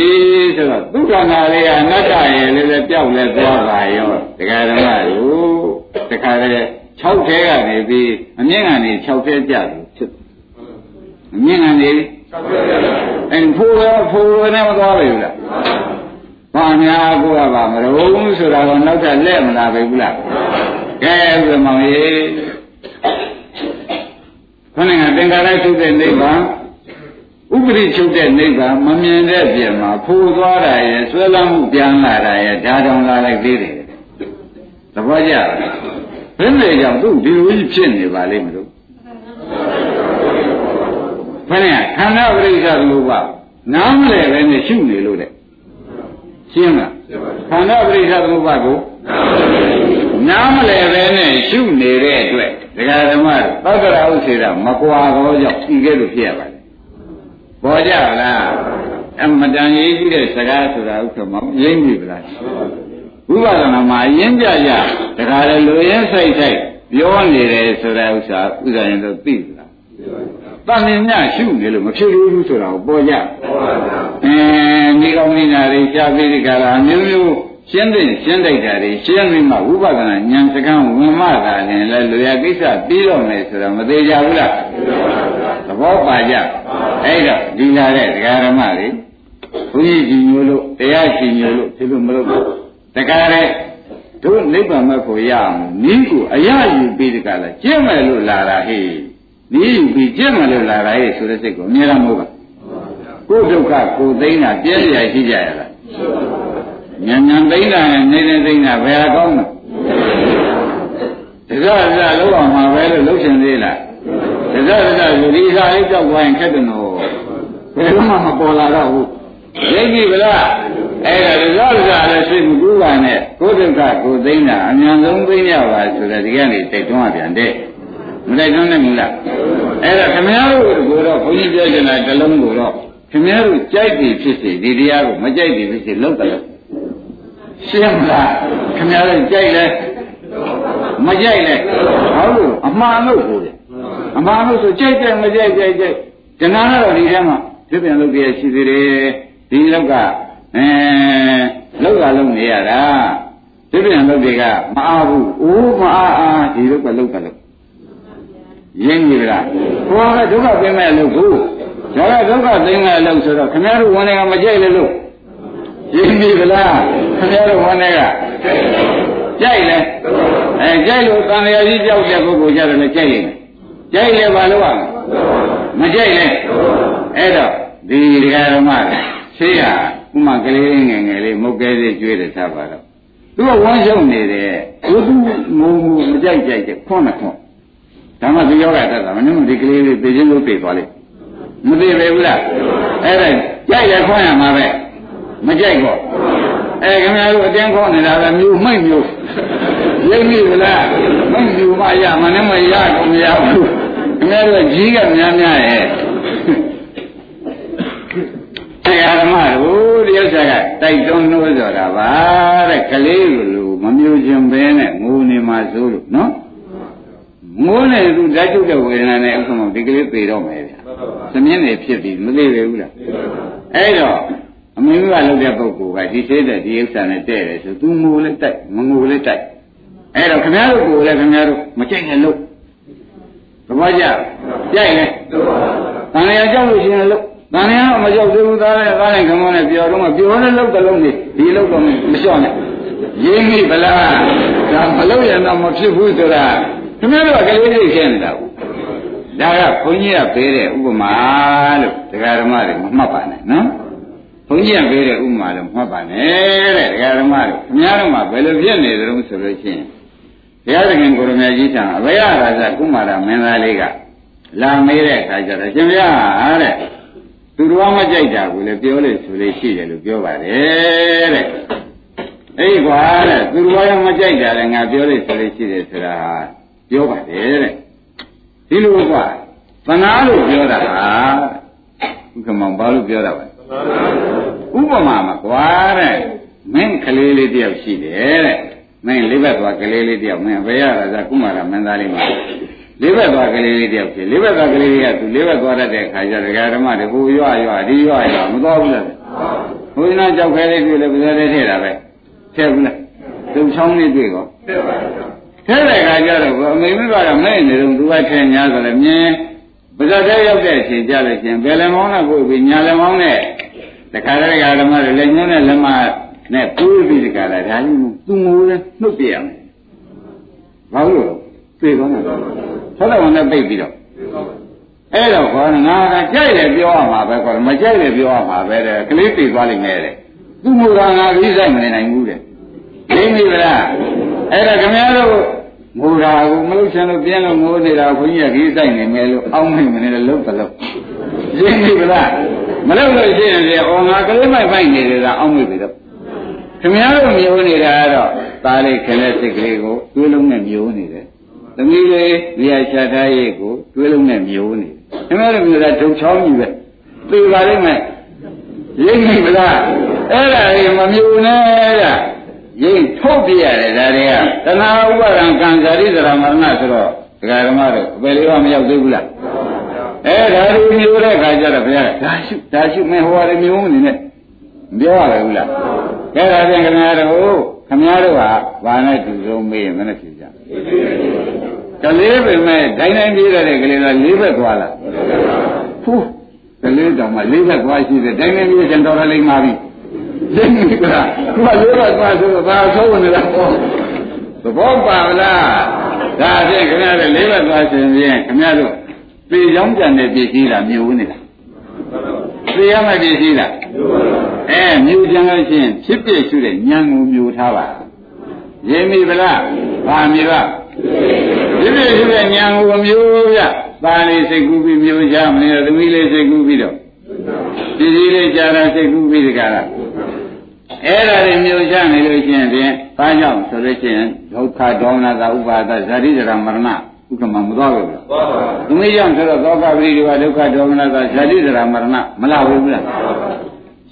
ဆိုတော့ဒုက္ခနာလေးကအနတ္တရဲ့လည်းလည်းကြောက်လဲသွားပါရောတရားဓမ္မတို့တခါလေ6ထဲကနေပြီးအမြင့်ကနေ6ထဲကြတယ်ဖြစ်အမြင့်ကနေအဲဖိုးရောဖိုးနဲ့မသွားပြီလား ဘာများကိုကပါမလို့ဆိုတာတော့နောက်ထပ်လက်မလာပြီဘူးလားကဲဥပမောင်ရေခဏကသင်္ကာရထုတ်တဲ့နိဗ္ဗာန်ဥပရိချုပ်တဲ့နိဗ္ဗာန်မမြင်တဲ့ပြင်မှာဖိုးသွားတာရဲ့ဆွဲလမ်းမှုပြန်လာတာရဲ့ဒါတောင်လာလိုက်သေးတယ်သဘောကျလားဘယ်နဲ့ကြောင့်သူဒီလိုကြီးဖြစ်နေပါလိမ့်မလို့ခဏခန္ဓာပရိစ္ဆသမုပ္ပါနားမလဲပဲနဲ့ရှုနေလို့တဲ့ ရှင်းလားခန္ဓာပရိစ္ဆသမုပ္ပါကိုနားမလဲပဲနဲ့ရှုနေတဲ့အတွက်ဒကာဓမ္မသတ္တရာဥစေတာမကွာတော့ကြောင့်ဒီကဲလို့ဖြစ်ရပါတယ်ပေါ်ကြလားအမတန်ရေးကြည့်တဲ့စကားဆိုတာဥစ္စာမရင်းပြီလားဝိပဿနာမှာရင်းကြကြဒကာလည်းလူရင်းဆိုင်ဆိုင်ပြောနေတယ်ဆိုတဲ့ဥစ္စာဥစ္စာရင်တော့သိလား တန်မြင်ညရှုနေလို့မဖြစ်ဘူးဆိုတာကိုပေါ်ကြအဲမိကောင်းနေတာတွေရှားပြီးဒီကလာမျိုးမျိုးရှင်းတဲ့ရှင်းတိုက်တာတွေရှင်းပြီးမှဝိပဿနာဉာဏ်စကံဝင်မှသာလည်းလူရကိစ္စပြီးတော့မယ်ဆိုတော့မသေးကြဘူးလားသဘောပါကြအဲ့တော့ဒီလာတဲ့ဒကာရမတွေဘုန်းကြီးကြီးညိုလို့တရားကြီးညိုလို့ဖြစ်လို့မလုပ်ဘူးဒကာတဲ့တို့နိဗ္ဗာန်မဲ့ကိုရအောင်နီးကိုအရယူပြီးဒီကလာကျင့်မယ်လို့လာတာဟေ့ နီးယူပြီးကျင့်မယ်လို့လာတာဟေ့ဆိုတဲ့စိတ်ကိုအမြဲတမ်းမဟုတ်ပါကိုယ်ဒုက္ခကိုသိမ်းတာပြည့်ရရှိကြရလားညံညံသိမ့်တာနဲ့နေနေသိမ့်တာဘယ်ဟာကောင်းလဲဒါကြဒါလောက်အောင်မှာပဲလို့လှုပ်ရှင်သေးလားဒါကြဒါယူဒီစားလေးကြောက်သွားရင်ခက်တယ်နော်ဘယ်မှမပေါ်လာတော့ဘူးသိပြီဗလားအဲ့ဒါဒါကြဒါလည်းစိတ်မကူးပါနဲ့ကိုယ်ဒုက္ခကိုသိမ့်တာအမြန်ဆုံးသိမ့်ရပါဆိုတဲ့ဒီကနေ့တိုက်တွန်းပြန်တဲ့ မတိုက်တွန်းနိုင်ဘူးလားအဲ့ဒါခမည်းတော်ကိုတော့ဘုန်းကြီးပြောချင်တာတလုံးကိုတော့ခမည်းတော်ကြိုက်ပြီဖြစ်စေဒီတရားကိုမကြိုက်ပြီဖြစ်စေလောက်တယ်ရှင်းမလားခင်ဗျားတို့ကြိုက်လဲမကြိုက်လဲဟုတ်လို့အမှားလို့ကိုတယ်အမှားလို့ဆိုကြိုက်တယ်မကြိုက်ကြိုက်ကြိုက်တဏှာကတော့ဒီထဲမှာဖြစ်ပြန်လုပ်ပြရရှိသေးတယ်ဒီလောက်ကအဲလောက်ကလုံးနေရတာဖြစ်ပြန်လုပ်တွေကမအားဘူးအိုးမအားအားဒီလောက်ကလောက်ကလုံး ရင်းပြီလားဟောကဒုက္ခပြင်းမဲ့လို့ဘူးဒါကဒုက္ခသိမ်းမဲ့လို့ဆိုတော့ခင်ဗျားတို့ဝန်တွေကမကြိုက်လေလို့ရင်းပြီလားခင်ဗျားတို့ဝန်တွေကကြိုက်လဲအဲကြိုက်လို့တန်လျာကြီးကြောက်တဲ့ပုဂ္ဂိုလ်ကြတယ်လည်းကြိုက်ရင်ကြိုက်လဲဘာလို့ရမကြိုက်လဲအဲ့တော့ဒီဒကာဓမ္မဆေးဟာဥမာကလေးငယ်ငယ်လေးမုတ်ကဲလေးကျွေးတယ်ထားပါတော့သူကဝမ်းရှုံနေတယ်သူသူငုံငုံမကြိုက်ကြိုက်တဲ့ခွန်းနဲ့ခွန်း ဒါမှသူယောဂတက်တာမင်းတို့ဒီကလေးလေးသိချင်းလို့သိသွားလိမ့်မသိပဲဘူးလားအဲ့ဒါကြိုက်ရခွင့်ရမှာပဲမကြိုက်တော့အဲခင်ဗျားတို့အတင်းခေါ်နေတာပဲမြူမှိတ်မြူရိပ်မိဘူးလားမမြူမရမနဲ့မရကုန်မရဘူးခင်ဗျားတို့ကြီးကများများရဲ့တရားဓမ္မတို့တရားဆရာကတိုက်တွန်းလို့ဆိုတာပါတဲ့ကလေးလိုမမြူခြင်းပဲနဲ့ငိုနေမှာစိုးလို့နော် ငိုနေသူဓာတ်ကျုပ်တဲ့ဝေဒနာနဲ့ဥက္ကမဒီကလေးပြေတော့မယ်ဗျာသမင်းနေဖြစ်ပြီးမသိပဲဘူးလားအဲ့တော့အမေကလုပ်တဲ့ပုဂ္ဂိုလ်ကဒီသေးတဲ့ဒီဥစ္စာနဲ့တဲ့တယ်ဆိုသူငိုလိုက်တိုက်မငိုလိုက်တိုက်အဲ့တော့ခင်ဗျားတို့ကိုလည်းခင်ဗျားတို့မကြိုက်နဲ့လို့သဘောကျကြိုက်လဲတန်လျာကြောက်လို့ရှိရင်လို့တန်လျာမကြောက်သေးဘူးသားနဲ့သားနဲ့ခမောနဲ့ပြောတော့မှပြောတဲ့လောက်တလုံးနေဒီလောက်တော့မလျှော့နဲ့ရင်းမိဗလားဒါမလို့ရင်တော့မဖြစ်ဘူးဆိုတာ ခင်ဗျားတို့ကကလေးလေးရှင်းနေတာဘူးဒါကဘုန်းကြီးကပေးတဲ့ဥပမာလို့တရားဓမ္မတွေမမှတ်ပါနဲ့နော်ဘုန်းကြီးကပေးတဲ့ဥပမာလို့မှတ်ပါနဲ့တဲ့တရားဓမ္မတွေခင်ဗျားတို့မှဘယ်လိုဖြစ်နေကြလို့ဆိုလို့ရှိရင်ဘုရားသခင်ကိုရမကြီးထံအဘယရာဇကုမာရမင်းသားလေးကလာမေးတဲ့အခါကျတော့ရှင်ဘုရားတဲ့သူတော်မကြိုက်တာကိုလည်းပြောလို့ဆိုလို့ရှိတယ်လို့ပြောပါတယ်တဲ့အဲ့ကွာတဲ့သူတော်ရောမကြိုက်တာလည်းငါပြောလို့ဆိုလို့ရှိတယ်ဆိုတာ ပြောပါတယ်တဲ့ဒီလိုကွာသနာလို့ပြောတာဟာဥက္ကမောင်ဘာလို့ပြောတာလဲဥပမာမှာကွာတဲ့မင်းကလေးလေးတယောက်ရှိတယ်တဲ့မင်းလေးဘက်သွားကလေးလေးတယောက်မင်းဘယ်ရတာဇာကုမာရမင်းသားလေးမှာလေးဘက်သွားကလေးလေးတယောက်ဖြစ်လေးဘက်သွားကလေးလေးကသူလေးဘက်သွားတတ်တဲ့ခါကျဒကာဓမ္မတွေဟိုရွရွဒီရွရွမသွားဘူးလားဘုရားကြောက်ခဲလေးတွေ့လေပဇာလေးထည့်တာပဲထည့်ဘူးလားသူချောင်းလေးတွေ့ကောထည့်ပါ ထည့်တဲ့ခါကျတော့အမေမိကတော့မဲ့နေတော့သူကထည့်ညာဆိုလည်းမြင်ပဇာတဲ့ရောက်တဲ့အချိန်ကြလို့ရှင်ဘယ်လည်းမောင်းနဲ့ကိုပြီးညာလည်းမောင်းနဲ့တခါတည်းကဓမ္မတွေလည်းညွှန်းတဲ့လက်မနဲ့ပူးပြီးတခါလာဒါကြီးသူငိုးလဲနှုတ်ပြရမယ်ဘာလို့သိကောင်းတယ်ဆောက်တဲ့ဝန်နဲ့ပိတ်ပြီးတော့အဲ့တော့ခေါ်ငါကကြိုက်တယ်ပြောရမှာပဲခေါ်မကြိုက်တယ်ပြောရမှာပဲတဲ့ကလေးပြေသွားလိမ့်မယ်တဲ့သူ့မူကငါကြီးဆိုင်မနေနိုင်ဘူးတဲ့သိပြီလား အဲ့ဒါခမည်းတော်ငိုတာကိုမလို့ချင်လို့ပြင်းလို့ငိုနေတာခွင်းကြီးကကြီးဆိုင်နေမယ်လို့အောင်းမိမနေလို့လုံးတလုံးသိပြီလားမလို့လို့ရှိရင်လေအော်ငါကလေးမိုက်ဖိုက်နေတယ်ကအောင်းမိပြီတော့ခင်ဗျားတို့မျိုးနေတာကတော့သားလေးခင်တဲ့စိတ်ကလေးကိုတွေးလုံးနဲ့မျိုးနေတယ်။သမီးလေးနေရာချထားရေးကိုတွေးလုံးနဲ့မျိုးနေတယ်။ခင်ဗျားတို့မျိုးကဒုံချောင်းကြီးပဲ။သိပါလိမ့်မယ်။ရိပ်မိမလား။အဲ့ဒါကြီးမမျိုးနဲ့က ရိပ်ထုတ်ပြရတယ်ဒါတွေကတဏှာဥပါဒံကံဇာတိသရမရဏဆိုတော့ဒကာဓမ္မတို့အပယ်လေးပါမရောက်သေးဘူးလား။အဲဒါတွေမျိုးတဲ့ခါကျတော့ဘုရားဒါရှုဒါရှုမင်းဟောရတယ်မျိုးနေနဲ့ပြောရဘူးလား။အဲဒါဖြင့်ခင်ဗျားတို့ခင်ဗျားတို့ဟာဘာနဲ့တူဆုံးမေးရင်မနဲ့ဖြစ်ကြ။ကလေးပဲမဲ့ဒိုင်းတိုင်းပြေးရတဲ့ကလေးကလေးဘက်သွားလား။ဖူးကလေးတောင်မှလေးဘက်သွားရှိတယ်ဒိုင်းတိုင်းပြေးရင်တော်တော်လေးမှာပြီ။ သိပြီကလား။သူကလေးဘက်သွားဆိုတော့ဘာဆုံးနေတာပေါ့။သဘောပါလား။ဒါဖြင့်ခင်ဗျားတို့လေးဘက်သွားရှင်ဖြင့်ခင်ဗျားတို့ပြေကြောင်းကြံတဲ့ပြည်ကြီးတာမျိုးနေတာ။ပြေရမယ့်ပြည်ကြီးတာ။အဲမြို့ပြန်လို့ရှိရင်ဖြစ်ဖြစ်ရှုတဲ့ဉာဏ်ကိုမျိုးထားပါရင်းမိဗလားဗာမြေပါဖြစ်ဖြစ်ရှုတဲ့ဉာဏ်ကိုမျိုးပြပါဠိစိတ်ကူးပြီးမျိုးချမနေတော့သမီးလေးစိတ်ကူးပြီးတော့ ဒီကြီးလေးကြာတာစိတ်ကူးပြီးတကလားအဲ့ဒါတွေမျိုးချနေလို့ရှိရင်ဖြင့်ဘာကြောင့်ဆိုလို့ရှိရင်ဒုက္ခဒေါမနတာဥပါဒဇာတိဇရာမရဏဥက္ကမမသွားဘူးလားသွားပါဘူးသမီးကြောင့်ဆိုတော့သောကပရိဒီဝဒုက္ခဒေါမနတာဇာတိဇရာမရဏမလာဘူးလား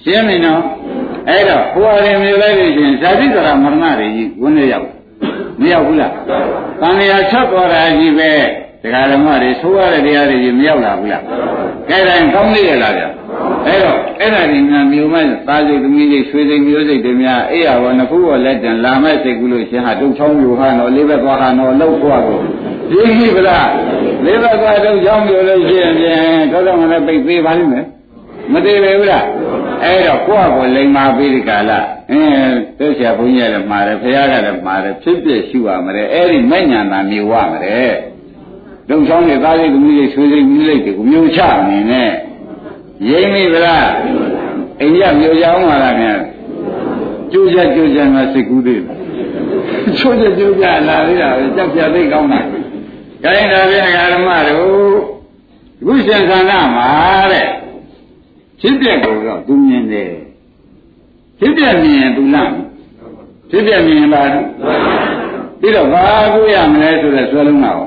ရှင်းပြီနော်အဲ့တော့ဟိုအရင်မျိုးလိုက်လို့ရှင်ဇာတိကရာမရဏတွေကြီးဝင်နေရောက်မရောက်ဘူးလားတန်လျာချက်ပေါ်တာကြီးပဲဒကာဓမ္မတွေသိုးရတဲ့တရားတွေကြီးမရောက်လာဘူးလား ကဲတိုင်းကောင်းနေရလားဗျအဲ့တော့အဲ့ဒါဒီများမျိုးမဲ့သားစိတ်သမီးစိတ်ဆွေစိတ်မျိုးစိတ်တွေများအေးရဘောနှစ်ခုဘောလက်တန်လာမဲ့စိတ်ကူးလို့ရှင်ဟာတုတ်ချောင်းမျိုးဟာတော့လေးဘက်သွားဟာတော့လှုပ်သွားကိုသိပြီဗလားလေးဘက်သွားတုတ်ချောင်းမျိုးလို့ရှိရင်ဖြင့်တော့တော့လည်းပိတ်သေးပါလိမ့်မယ်မသေးပဲဘူးလားအဲ့တော့ကိုယ့်အကိုလိမ်မာပြီးဒီကာလအင်းသိဆရာဘုန်းကြီးလည်းမှားတယ်ဖခင်ကလည်းမှားတယ်ဖြစ်ဖြစ်ရှုရမယ်အဲ့ဒီမဲ့ညာနာမျိုးဝမယ် လုံချောင်းတွေသားလေးကမိလေးဆွေးစိမ်မိလေးတွေကိုမျိုးချနေနဲ့ရိမ့်မိဗလားအိန္ဒိယမျိုးချအောင်ပါလားခင်ဗျကျိုးချက်ကျိုးချက်မှာစိတ်ကူးသေးတယ်ကျိုးချက်ကျိုးချက်လာသေးတာပဲကြောက်ပြသိကောင်းတာခိုင်းတာပြန်ဓမ္မတို့အခုရှင်သန္တာမှာတဲ့ဖြစ်ပြက်ကိုတော့သူမြင်တယ်ဖြစ်ပြက်မြင်ရင်သူလားဖြစ်ပြက်မြင်ရင်လား ပြီးတော့ဘာကိုရမလဲဆိုတဲ့ဆွဲလုံးတော့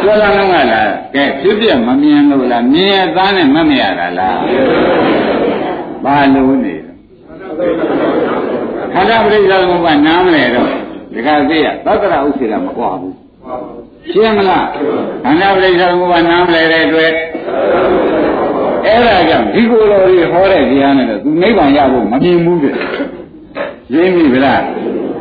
ဆွဲလုံးကလားကဲဖြစ်ပြက်မမြင်လို့လားမြင်ရသားနဲ့မမြင်ရတာလားဘာလို့နေခန္ဓာပရိစ္ဆေသမုပ္ပါနားမလဲတော့ဒီကသိရသတ္တရဥစ္စေတာမကွာဘူးရှင်းမလားခန္ဓာပရိစ္ဆေသမုပ္ပါနားမလဲတဲ့အတွက်အဲ့ဒါကြောင့်ဒီကိုယ်တော်ကြီးဟောတဲ့တရားနဲ့တော့သူနိဗ္ဗာန်ရဖို့မမြင်ဘူးတဲ့ရင်းပြီဗလား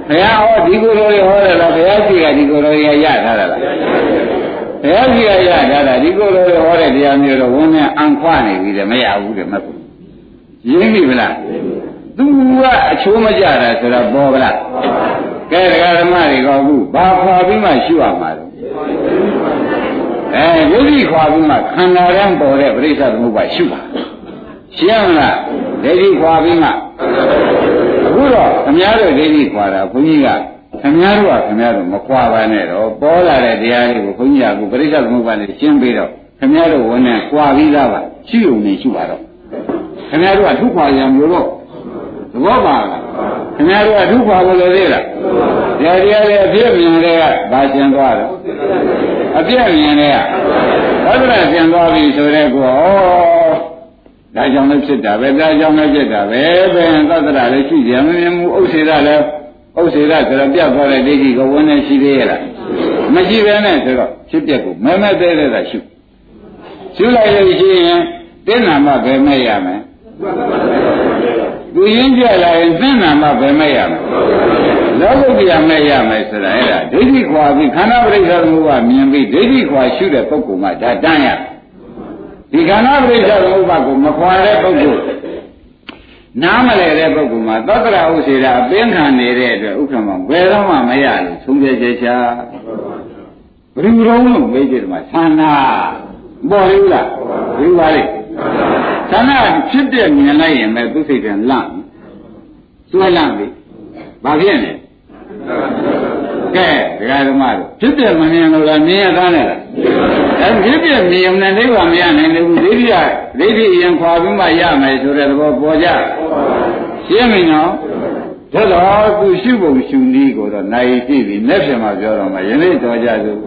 ဘုရားဟောဒီကိုယ်တော်ကြီးဟောတယ်လားဘုရားရှိကဒီကိုယ်တော်ကြီးရထားတာလားဘုရားရှိကရထားတာဒီကိုယ်တော်ကြီးဟောတဲ့တရားမျိုးတော့ဝန်းနဲ့အံခွနေပြီတဲ့မရဘူးတဲ့မဟုတ်ဘူးရင်းပြီဗလားသူကအချိုးမကြတာဆိုတော့ပေါ်ဗလားကဲဒကာဓမ္မတွေကအခုဘာခွာပြီးမှရှုရမှာလဲအဲယုတ်တိခွာပြီးမှခန္ဓာရန်ပေါ်တဲ့ပြိဿသမုပ္ပါရှုပါရှင်းမလားဒိဋ္ဌိခွာပြီးမှ အခုတော့ခမည်းတော်ဒိဋ္ဌိခွာတာဘုန်းကြီးကခမည်းတော်ကခမည်းတော်မခွာပါနဲ့တော့ပေါ်လာတဲ့တရားလေးကိုဘုန်းကြီးကအခုပြိဿသမုပ္ပါနဲ့ရှင်းပြီးတော့ခမည်းတော်ဝန်နဲ့ခွာပြီးသားပါရှုုံနေရှုပါတော့ခမည်းတော်ကထုခွာရံမျိုးတော့သဘောပါလားခင်ဗျားတို့ကဒုက္ခဘယ်လိုသေးလားဒါတရားတွေအပြည့်မြင်တဲ့ကဘာရှင်းသွားတော့အပြည့်မြင်တဲ့ကသဒ္ဒရာရှင်းသွားပြီဆိုတဲ့ကောဩ ဒါကြောင့်လည်းဖြစ်တာပဲဒါကြောင့်လည်းဖြစ်တာပဲဘယ်သဒ္ဒရာလည်းရှိကြမမြင်ဘူးဥစ္စေရလည်းဥစ္စေရဆိုတော့ပြတ်သွားတဲ့ဒိဋ္ဌိကဝန်းနေရှိသေးရဲ့လားမရှိပဲနဲ့ဆိုတော့ဖြစ်ပြက်ကိုမဲမဲသေးသေးတာရှုရှုလိုက်လို့ရှိရင်တင်းနာမှပဲမဲ့ရမယ်သူရင်းကြလာရင်သင်္နာမှပဲမဲ့ရမယ်လောကုတ္တရာမဲ့ရမယ်ဆိုတာအဲ့ဒါဒိဋ္ဌိခွာပြီးခန္ဓာပရိစ္ဆေသမုပ္ပါမြင်ပြီးဒိဋ္ဌိခွာရှုတဲ့ပုဂ္ဂိုလ်မှဒါတန်းရ ဒီခန္ဓာပရိစ္ဆေသမုပ္ပါကိုမခွာတဲ့ပုဂ္ဂိုလ်နားမလဲတဲ့ပုဂ္ဂိုလ်မှာသတ္တရာဥစေတာအပင်းခံနေတဲ့အတွက်ဥက္ကမဘယ်တော့မှမရလို့သုံးပြချက်ချာဘယ်လိုလုံးလို့မေးကြတယ်မှာသန္နာပေါ်လို့လားဘယ်ပါလဲသန္နာဖြစ်တဲ့မြင်လိုက်ရင်ပဲသူစိတ်ကလန့်စွဲလန့်ပြီဘာဖြစ်လဲ ကဲဒကာဓမ္မတို့ဖြစ်တဲ့မမြင်လို့လားမြင်ရသားနဲ့လားအဲဖြစ်တဲ့မြင်ုံနဲ့နိဗ္ဗာန်မရနိုင်ဘူးဒိဋ္ဌိကဒိဋ္ဌိအရင်ခွာပြီးမှရမယ်ဆိုတဲ့သဘောပေါ်ကြရှင်းပြီနော်ဒါတော့သူရှုပုံရှုနည်းကိုတော့နိုင်ရှိပြီလက်ဖြံမှာပြောတော့မှယနေ့တော်ကြစို့